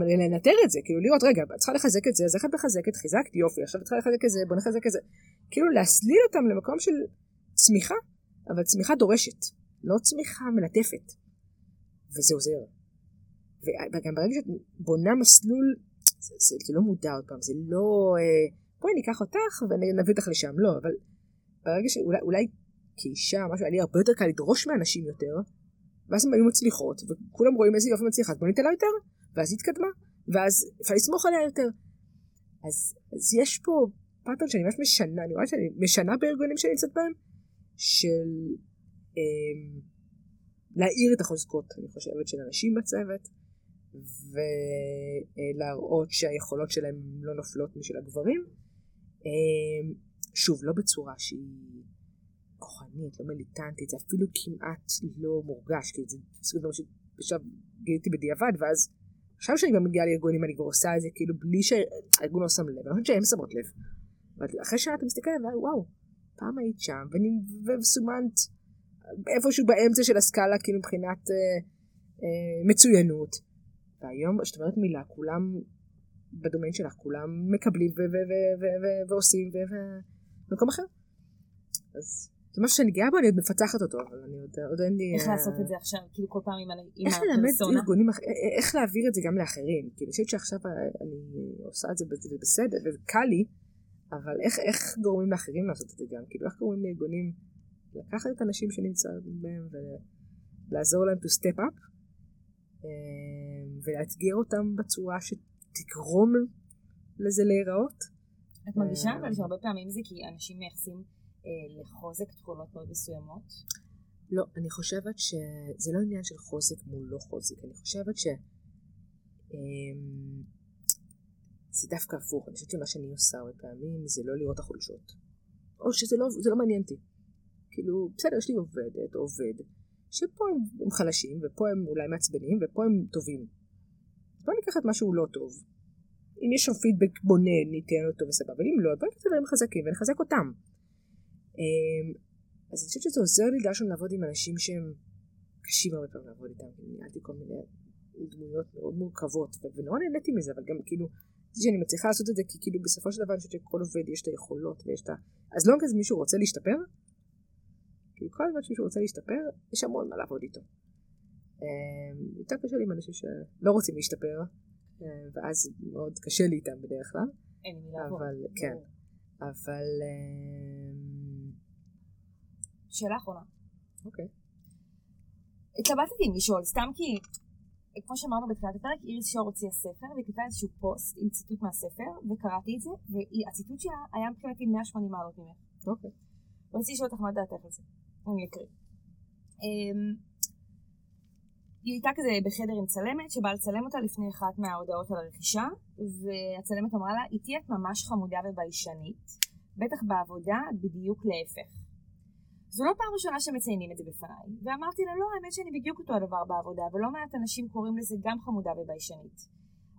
ולנטר את זה, כאילו לראות, רגע, את צריכה לחזק את זה, אז איך את מחזקת? חיזקת, יופי, עכשיו את צריכה לחזק את זה, בוא נחזק את זה. כאילו להסליל אותם למקום של צמיחה, אבל צמיחה דורשת, לא צמיחה מלטפת. וזה עוזר. וגם ברגע שאת בונה מסלול, זה, זה, זה לא מודע עוד פעם, זה לא, אה, בואי ניקח אותך ונביא אותך לשם, לא, אבל ברגע שאולי אולי כאישה, משהו, היה לי הרבה יותר קל לדרוש מאנשים יותר, ואז הן היו מצליחות, וכולם רואים איזה יופי מצליחה, בוא ניתן לה יותר, ואז היא התקדמה, ואז אפשר לסמוך עליה יותר. אז, אז יש פה pattern שאני ממש משנה, אני רואה שאני משנה בארגונים שאני נמצאת בהם, של אה, להאיר את החוזקות, אני חושבת, של הנשים בצוות, ולהראות שהיכולות שלהם לא נופלות משל הגברים. אה, שוב, לא בצורה שהיא כוחנית, לא מיליטנטית, זה אפילו כמעט לא מורגש, כי זה סוג דבר שעכשיו גיליתי בדיעבד, ואז עכשיו שאני גם מגיעה לארגונים אני כבר עושה את זה כאילו בלי שהארגון לא שם לב, אני חושבת שהם שמות לב. ואחרי שעה אתה מסתכל עליי, וואו, פעם היית שם, וסומנת איפשהו באמצע של הסקאלה, כאילו מבחינת אה, אה, מצוינות. והיום, כשאת אומרת מילה, כולם בדומיין שלך, כולם מקבלים ועושים במקום אחר. אז זה משהו שאני גאה בו, אני עוד מפצחת אותו, אבל אני עוד, עוד אין לי... איך לעשות את זה עכשיו, כאילו כל פעם עם הפרסונה? איך ללמד ארגונים, איך להעביר את זה גם לאחרים. כאילו, אני חושבת שעכשיו אני עושה את זה בסדר, וזה קל לי, אבל איך, איך גורמים לאחרים לעשות את זה גם? כאילו, איך גורמים לארגונים לקחת את האנשים שנמצאים בהם ולעזור להם to step up, ולאתגר אותם בצורה שתגרום לזה להיראות. את מרגישה אבל שהרבה פעמים זה כי אנשים מייחסים אה, לחוזק תכונות מאוד מסוימות? לא, אני חושבת שזה לא עניין של חוזק מול לא חוזק, אני חושבת ש... אמ, זה דווקא הפוך, אני חושבת שמה שאני עושה הרבה פעמים זה לא לראות החולשות. או שזה לא, לא מעניין אותי. כאילו, בסדר, יש לי עובדת עובד, שפה הם, הם חלשים, ופה הם אולי מעצבנים, ופה הם טובים. אז בוא ניקח את מה שהוא לא טוב. אם יש שם פידבק בונה, ניתן אותו וסבבה, אבל אם לא, בוא ניקח את הדברים חזקים ונחזק אותם. אמ, אז אני חושבת שזה עוזר לי דרשון לעבוד עם אנשים שהם קשים הרבה פעמים לעבוד איתם, ניהלתי כל מיני דמויות מאוד מורכבות, ונורא נהניתי מזה, אבל גם כאילו, שאני מצליחה לעשות את זה, כי כאילו בסופו של דבר אני חושבת שכל עובד יש את היכולות ויש את ה... אז לא כזה מישהו רוצה להשתפר, כאילו כל הזמן שמישהו רוצה להשתפר, יש המון מה לעבוד איתו. אמ, יותר קשה לי עם אנשים שלא רוצים להשתפר, אמ, ואז מאוד קשה לי איתם בדרך כלל. אין לעבוד. אבל, כן. אבל... שאלה אחרונה. אוקיי. התלבטתי אם לשאול, סתם כי, כמו שאמרנו בתחילת הפרק, איריס שור הוציאה ספר, והיא כתבה איזשהו פוסט עם ציטוט מהספר, וקראתי את זה, והציטוט שלה היה מבחינתי 180 מעלות ממך. אוקיי. רציתי לשאול אותך מה דעתך על זה. אני אקריא. היא הייתה כזה בחדר עם צלמת שבאה לצלם אותה לפני אחת מההודעות על הרכישה והצלמת אמרה לה, איתי את ממש חמודה וביישנית, בטח בעבודה את בדיוק להפך. זו לא פעם ראשונה שמציינים את זה בפניי, ואמרתי לה לא, האמת שאני בדיוק אותו הדבר בעבודה, ולא מעט אנשים קוראים לזה גם חמודה וביישנית.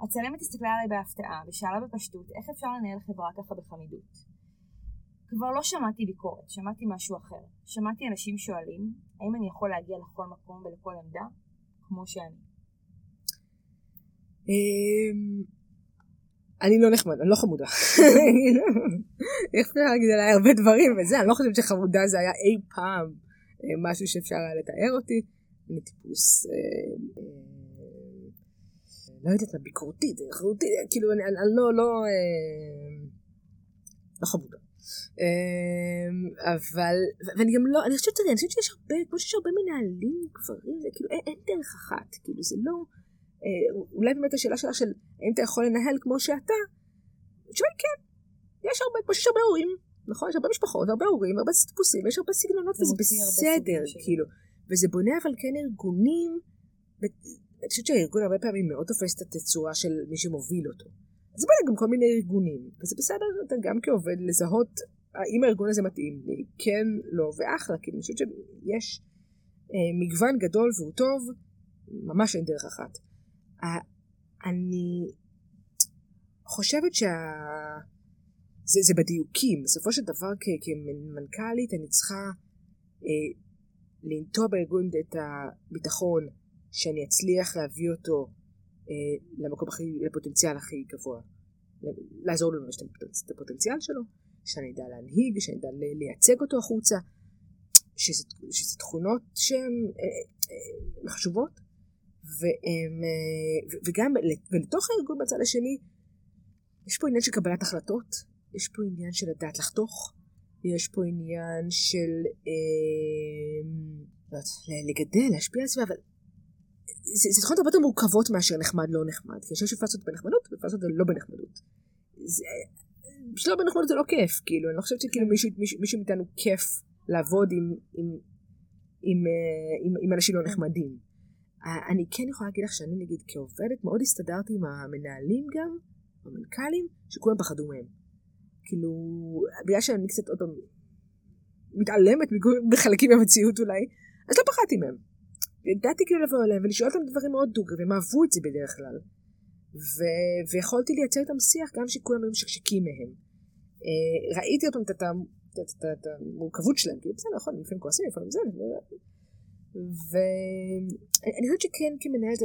הצלמת הסתכלה עליי בהפתעה, ושאלה בפשטות איך אפשר לנהל חברה ככה בחמידות. כבר לא שמעתי ביקורת, שמעתי משהו אחר. שמעתי אנשים שואלים, האם אני יכול להגיע לכל מקום ולכל עמדה? כמו שאני. אמ, אני לא נחמד, אני לא חמודה. איך אפשר להגיד עליי הרבה דברים וזה, אני לא חושבת שחמודה זה היה אי פעם אה, משהו שאפשר היה לתאר אותי. אני טיפוס, אה, אה, לא יודעת מה, ביקורתית, כאילו אני לא, לא, לא חמודה. אבל, ואני גם לא, אני חושבת, אני חושבת שיש הרבה, כמו שיש הרבה מנהלים גברים, זה כאילו אין דרך אחת, כאילו זה לא... אה, אולי באמת השאלה שלך של האם אתה יכול לנהל כמו שאתה, התשובה היא כן. יש הרבה, כמו שיש הרבה הורים, נכון? יש הרבה משפחות, הרבה הורים, הרבה טיפוסים, יש הרבה סגנונות וזה בסדר, כאילו. וזה בונה אבל כן ארגונים, ואני חושבת שהארגון הרבה פעמים מאוד תופס את התצורה של מי שמוביל אותו. זה בונה גם כל מיני ארגונים, וזה בסדר אתה גם כעובד לזהות האם הארגון הזה מתאים לי, כן, לא, ואחלה, כי אני חושבת שיש אה, מגוון גדול והוא טוב, ממש אין דרך אחת. אני חושבת שה... זה, זה בדיוקים. בסופו של דבר כ- כמנכ"לית אני צריכה אה, לנטוע בארגון את הביטחון שאני אצליח להביא אותו אה, למקום הכי, לפוטנציאל הכי גבוה. לעזור לו לממש את הפוטנציאל שלו, שאני אדע להנהיג, שאני אדע לייצג אותו החוצה, שזה, שזה תכונות שהן אה, אה, חשובות, והם, אה, וגם ולתוך הארגון בצד השני יש פה עניין של קבלת החלטות, יש פה עניין של לדעת לחתוך, יש פה עניין של אה, לא לגדל, להשפיע על סביבה, אבל זה, זה תכונות הרבה יותר מורכבות מאשר נחמד לא נחמד, כי יש אפשר לעשות בנחמדות לעשות לא בנחמדות. פשוט לא בנחמדות זה לא כיף, כאילו, אני לא חושבת שכאילו מישהו, מישהו, מישהו מאיתנו כיף לעבוד עם, עם, עם, אה, עם, עם אנשים לא נחמדים. אני כן יכולה להגיד לך שאני נגיד כעובדת מאוד הסתדרתי עם המנהלים גם, המנכ"לים, שכולם פחדו מהם. כאילו, בגלל שאני קצת עוד פעם מתעלמת בחלקים מהמציאות אולי, אז לא פחדתי מהם. ידעתי כאילו לבוא אליהם ולשאול אותם דברים מאוד דוגרי, והם אהבו את זה בדרך כלל. ו- ויכולתי לייצר איתם שיח גם שכולם היו משקשקים מהם. אה, ראיתי אותם את המורכבות שלהם, כאילו בסדר, נכון, לפעמים כועסים, לפעמים זה, ואני חושבת שכן כמנהלת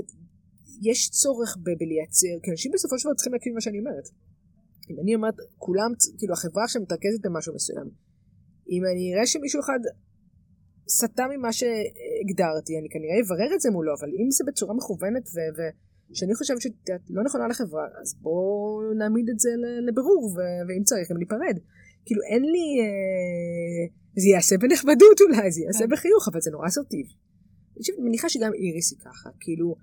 יש צורך בלייצר, כי אנשים בסופו של דבר צריכים להקשיב מה שאני אומרת. אם אני אומרת, כולם, כאילו החברה עכשיו מתרכזת במשהו מסוים. אם אני אראה שמישהו אחד סטה ממה שהגדרתי, אני כנראה אברר את זה מולו, אבל אם זה בצורה מכוונת ו... ו- שאני חושבת שאת לא נכונה לחברה, אז בואו נעמיד את זה לבירור, ו- ואם צריך, גם ניפרד. כאילו אין לי... אה, זה יעשה בנחמדות אולי, זה יעשה כן. בחיוך, אבל זה נורא אסרטיב. אני מניחה שגם איריס היא ככה, כאילו,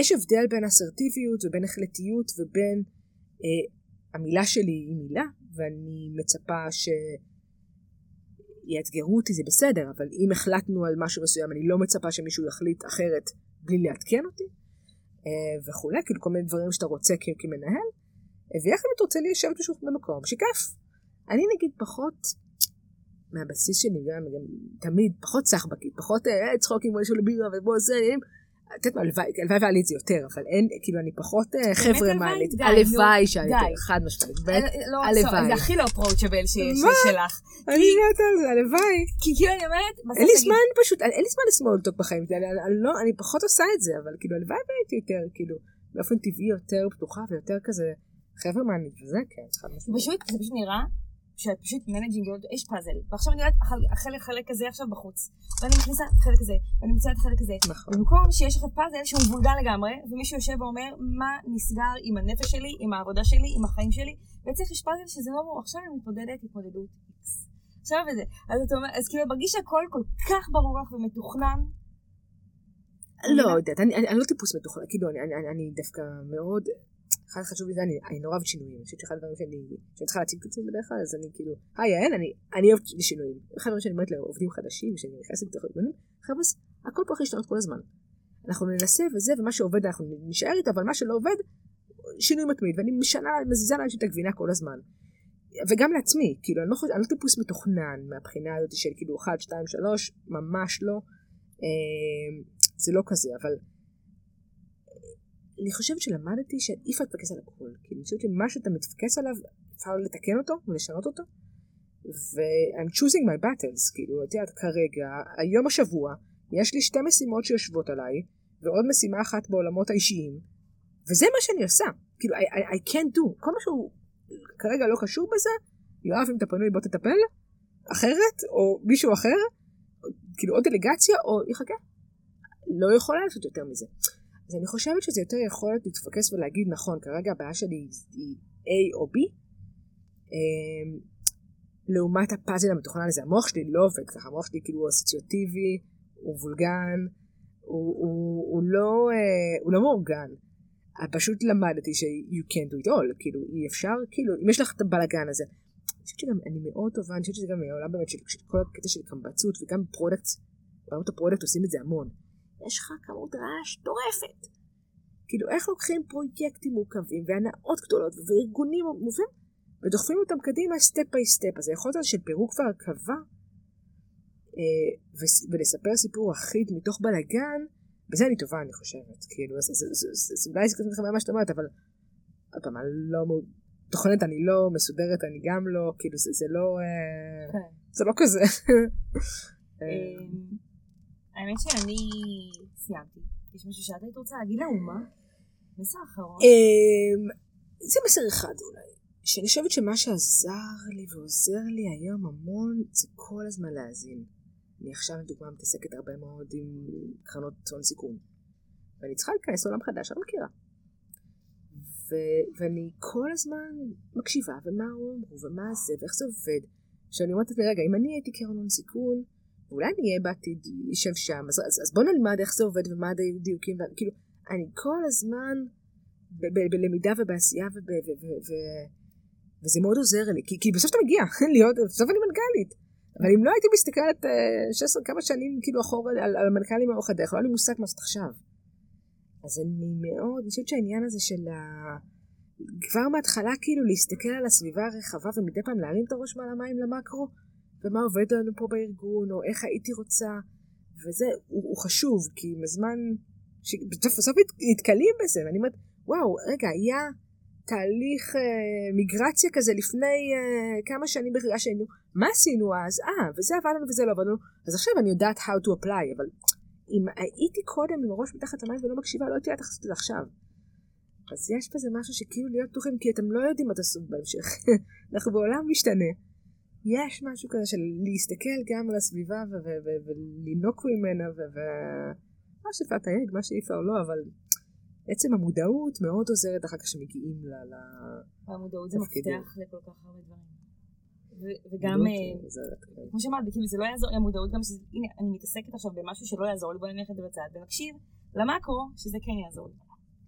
יש הבדל בין אסרטיביות ובין החלטיות ובין אה, המילה שלי היא מילה, ואני מצפה שיאתגרו אותי זה בסדר, אבל אם החלטנו על משהו מסוים, אני לא מצפה שמישהו יחליט אחרת בלי לעדכן אותי, אה, וכולי, כאילו כל מיני דברים שאתה רוצה כמנהל, אה, ויחד אתה רוצה להישאר פשוט במקום שכיף. אני נגיד פחות מהבסיס שלי גם, גם תמיד פחות סחבקית, פחות אה, צחוקים בוא נשאול לבירה ובוא זה, את יודעת מה, הלוואי והלוואי לי את זה יותר, אבל אין, כאילו אני פחות אה, חבר'ה מעלית. הלוואי שהיה יותר, חד משמעית. אה, לא, הלוואי. זה הכי לא אפרוצ'בל שיש שלך. אני מתה על זה, הלוואי. כי כאילו אני אומרת, אין לי זמן פשוט, אין לי זמן ל small talk בחיים, לא, אני פחות עושה את זה, אבל כאילו הלוואי והייתי יותר, כאילו, באופן טבעי יותר פתוחה ויותר כזה חברה'מנית, וזה כן, חד משמעית. זה פשוט נראה שאת פשוט managing, יש פאזל, ועכשיו אני יודעת החלק חלק הזה עכשיו בחוץ, ואני מכניסה את החלק הזה, ואני מציעה את החלק הזה, נכון. במקום שיש לך פאזל שהוא מבולגן לגמרי, ומישהו יושב ואומר מה נסגר עם הנפש שלי, עם העבודה שלי, עם החיים שלי, ואצלך יש פאזל שזה לא ברור, עכשיו אני מתמודדת התמודדות איקס. עכשיו וזה, אז אתה אומר, אז כאילו מרגיש שהכל כל כך ברור לך ומתוכנן. לא יודעת, אני לא טיפוס מתוכנן, כאילו אני דווקא מאוד... אחד חשוב לי זה, אני, אני נורא אוהבת שינויים. אני חושבת שאחד הדברים שאני, שאני צריכה להציג את עצמי בדרך כלל, אז אני כאילו, היי יעל, אני, אני אוהבת שינויים. אחד הדברים שאני אומרת לעובדים חדשים, שאני נכנסת לתוך ארגונים, חבר'ה, הכל פה יכול להשתנות כל הזמן. אנחנו ננסה וזה, ומה שעובד אנחנו נשאר איתו, אבל מה שלא עובד, שינוי מתמיד, ואני משנה, מזיזה לאנשים את הגבינה כל הזמן. וגם לעצמי, כאילו, אני לא, אני לא טיפוס מתוכנן מהבחינה הזאת של כאילו 1, 2, 3, ממש לא. אה, זה לא כזה, אבל אני חושבת שלמדתי שאי אפשר להתפקס על הכל. כי אני חושבת שמה שאתה מתפקס עליו, אפשר לתקן אותו ולשנות אותו. ו-I'm choosing my battles, כאילו, את יודעת, כרגע, היום השבוע, יש לי שתי משימות שיושבות עליי, ועוד משימה אחת בעולמות האישיים, וזה מה שאני עושה. כאילו, I, I, I can't do. כל מה שהוא כרגע לא קשור בזה, יואב, אם אתה פנוי בוא תטפל, אחרת, או מישהו אחר, כאילו עוד דלגציה, או יחכה. לא יכולה לעשות יותר מזה. אז אני חושבת שזה יותר יכולת להתפקס ולהגיד, נכון, כרגע הבעיה שלי היא A או B, אמ, לעומת הפאזל המתוכנן הזה. המוח שלי לא עובד ככה, המוח שלי כאילו הוא אסוציאטיבי, הוא מבולגן, הוא, הוא, הוא, לא, אה, הוא לא מאורגן. פשוט למדתי ש- you can't do it all, כאילו אי אפשר, כאילו אם יש לך את הבלאגן הזה. אני חושבת שגם אני מאוד טובה, אני חושבת שזה גם העולם באמת של, כל הקטע של קמבצות וגם product, בעולמות ה product עושים את זה המון. יש לך כמות רעש מטורפת. כאילו איך לוקחים פרויקטים מורכבים והנאות גדולות וארגונים מובנים ודוחפים אותם קדימה step by step. אז היכולת של פירוק והרכבה אה, ולספר סיפור אחיד מתוך בלאגן, בזה אני טובה אני חושבת. כאילו, אז, אולי זה מתחמם מה שאת אומרת, אבל עוד פעם, אני לא... תוכנת אני לא, מסודרת אני גם לא, כאילו זה, לא... אה, כן. זה לא כזה. האמת שאני סיימתי. יש משהו שאת היית רוצה להגיד לאומה? מסר אחרון. אמ, זה מסר אחד אולי, שאני חושבת שמה שעזר לי ועוזר לי היום המון זה כל הזמן להאזין. אני עכשיו לדוגמה מתעסקת הרבה מאוד עם קרנות הון סיכון. ואני צריכה להיכנס לעולם חדש, אני לא מכירה. ו- ואני כל הזמן מקשיבה, ומה הוא אמרו, ומה זה, ואיך זה עובד. שאני אומרת לעצמי, רגע, אם אני הייתי קרן הון סיכון, ואולי אני אהיה בעתיד, יישב שם, אז, אז, אז בוא נלמד איך זה עובד ומה הדיוקים, כאילו, אני כל הזמן בלמידה ובעשייה, וב- ו- ו- ו- וזה מאוד עוזר לי, כי, כי בסוף אתה מגיע, להיות, בסוף אני מנכ"לית. אבל אם לא הייתי מסתכלת אה, 16 כמה שנים כאילו אחורה על, על המנכ"לים לאורך הדרך, לא היה לי מושג מה לעשות עכשיו. אז אני מאוד, אני חושבת שהעניין הזה של ה... כבר מההתחלה כאילו להסתכל על הסביבה הרחבה ומדי פעם להרים את הראש מעל המים למקרו, ומה עובד לנו פה בארגון, או איך הייתי רוצה, וזה, הוא, הוא חשוב, כי עם הזמן, בסוף בסוף נתקלים בזה, ואני אומרת, וואו, רגע, היה תהליך אה, מיגרציה כזה לפני אה, כמה שנים בחירה שהיינו, מה עשינו אז? אה, וזה עבד לנו וזה לא עבד לנו, אז עכשיו אני יודעת how to apply, אבל אם הייתי קודם עם הראש מתחת למים ולא מקשיבה, לא הייתי יודעת איך לעשות את זה עכשיו. אז יש בזה משהו שכאילו להיות פתוחים, כי אתם לא יודעים מה תעשו בהמשך. אנחנו בעולם משתנה. יש משהו כזה של להסתכל גם על הסביבה ולינוק ממנה, ומה שפת האג, מה שאיפה או לא, אבל עצם המודעות מאוד עוזרת אחר כך שמגיעים ל... המודעות זה. מפתח לכל כך הרבה דברים. וגם, אה, כן. כמו שאמרת, כאילו זה לא יעזור, המודעות גם שזה, הנה, אני מתעסקת עכשיו במשהו שלא יעזור לי, בוא נניח את זה בצד, ונקשיב למאקרו, שזה כן יעזור לי.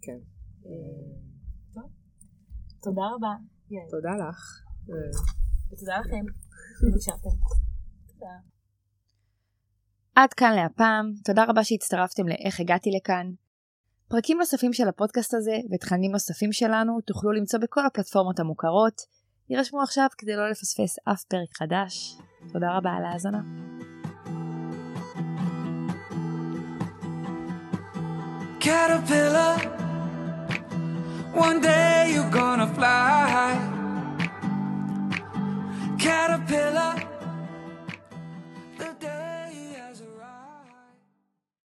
כן. טוב. תודה רבה. תודה לך. אה, ותודה לכם. תודה. עד כאן להפעם, תודה רבה שהצטרפתם לאיך הגעתי לכאן. פרקים נוספים של הפודקאסט הזה ותכנים נוספים שלנו תוכלו למצוא בכל הפלטפורמות המוכרות. יירשמו עכשיו כדי לא לפספס אף פרק חדש. תודה רבה על ההאזנה. caterpillar. One day you're gonna caterpillar.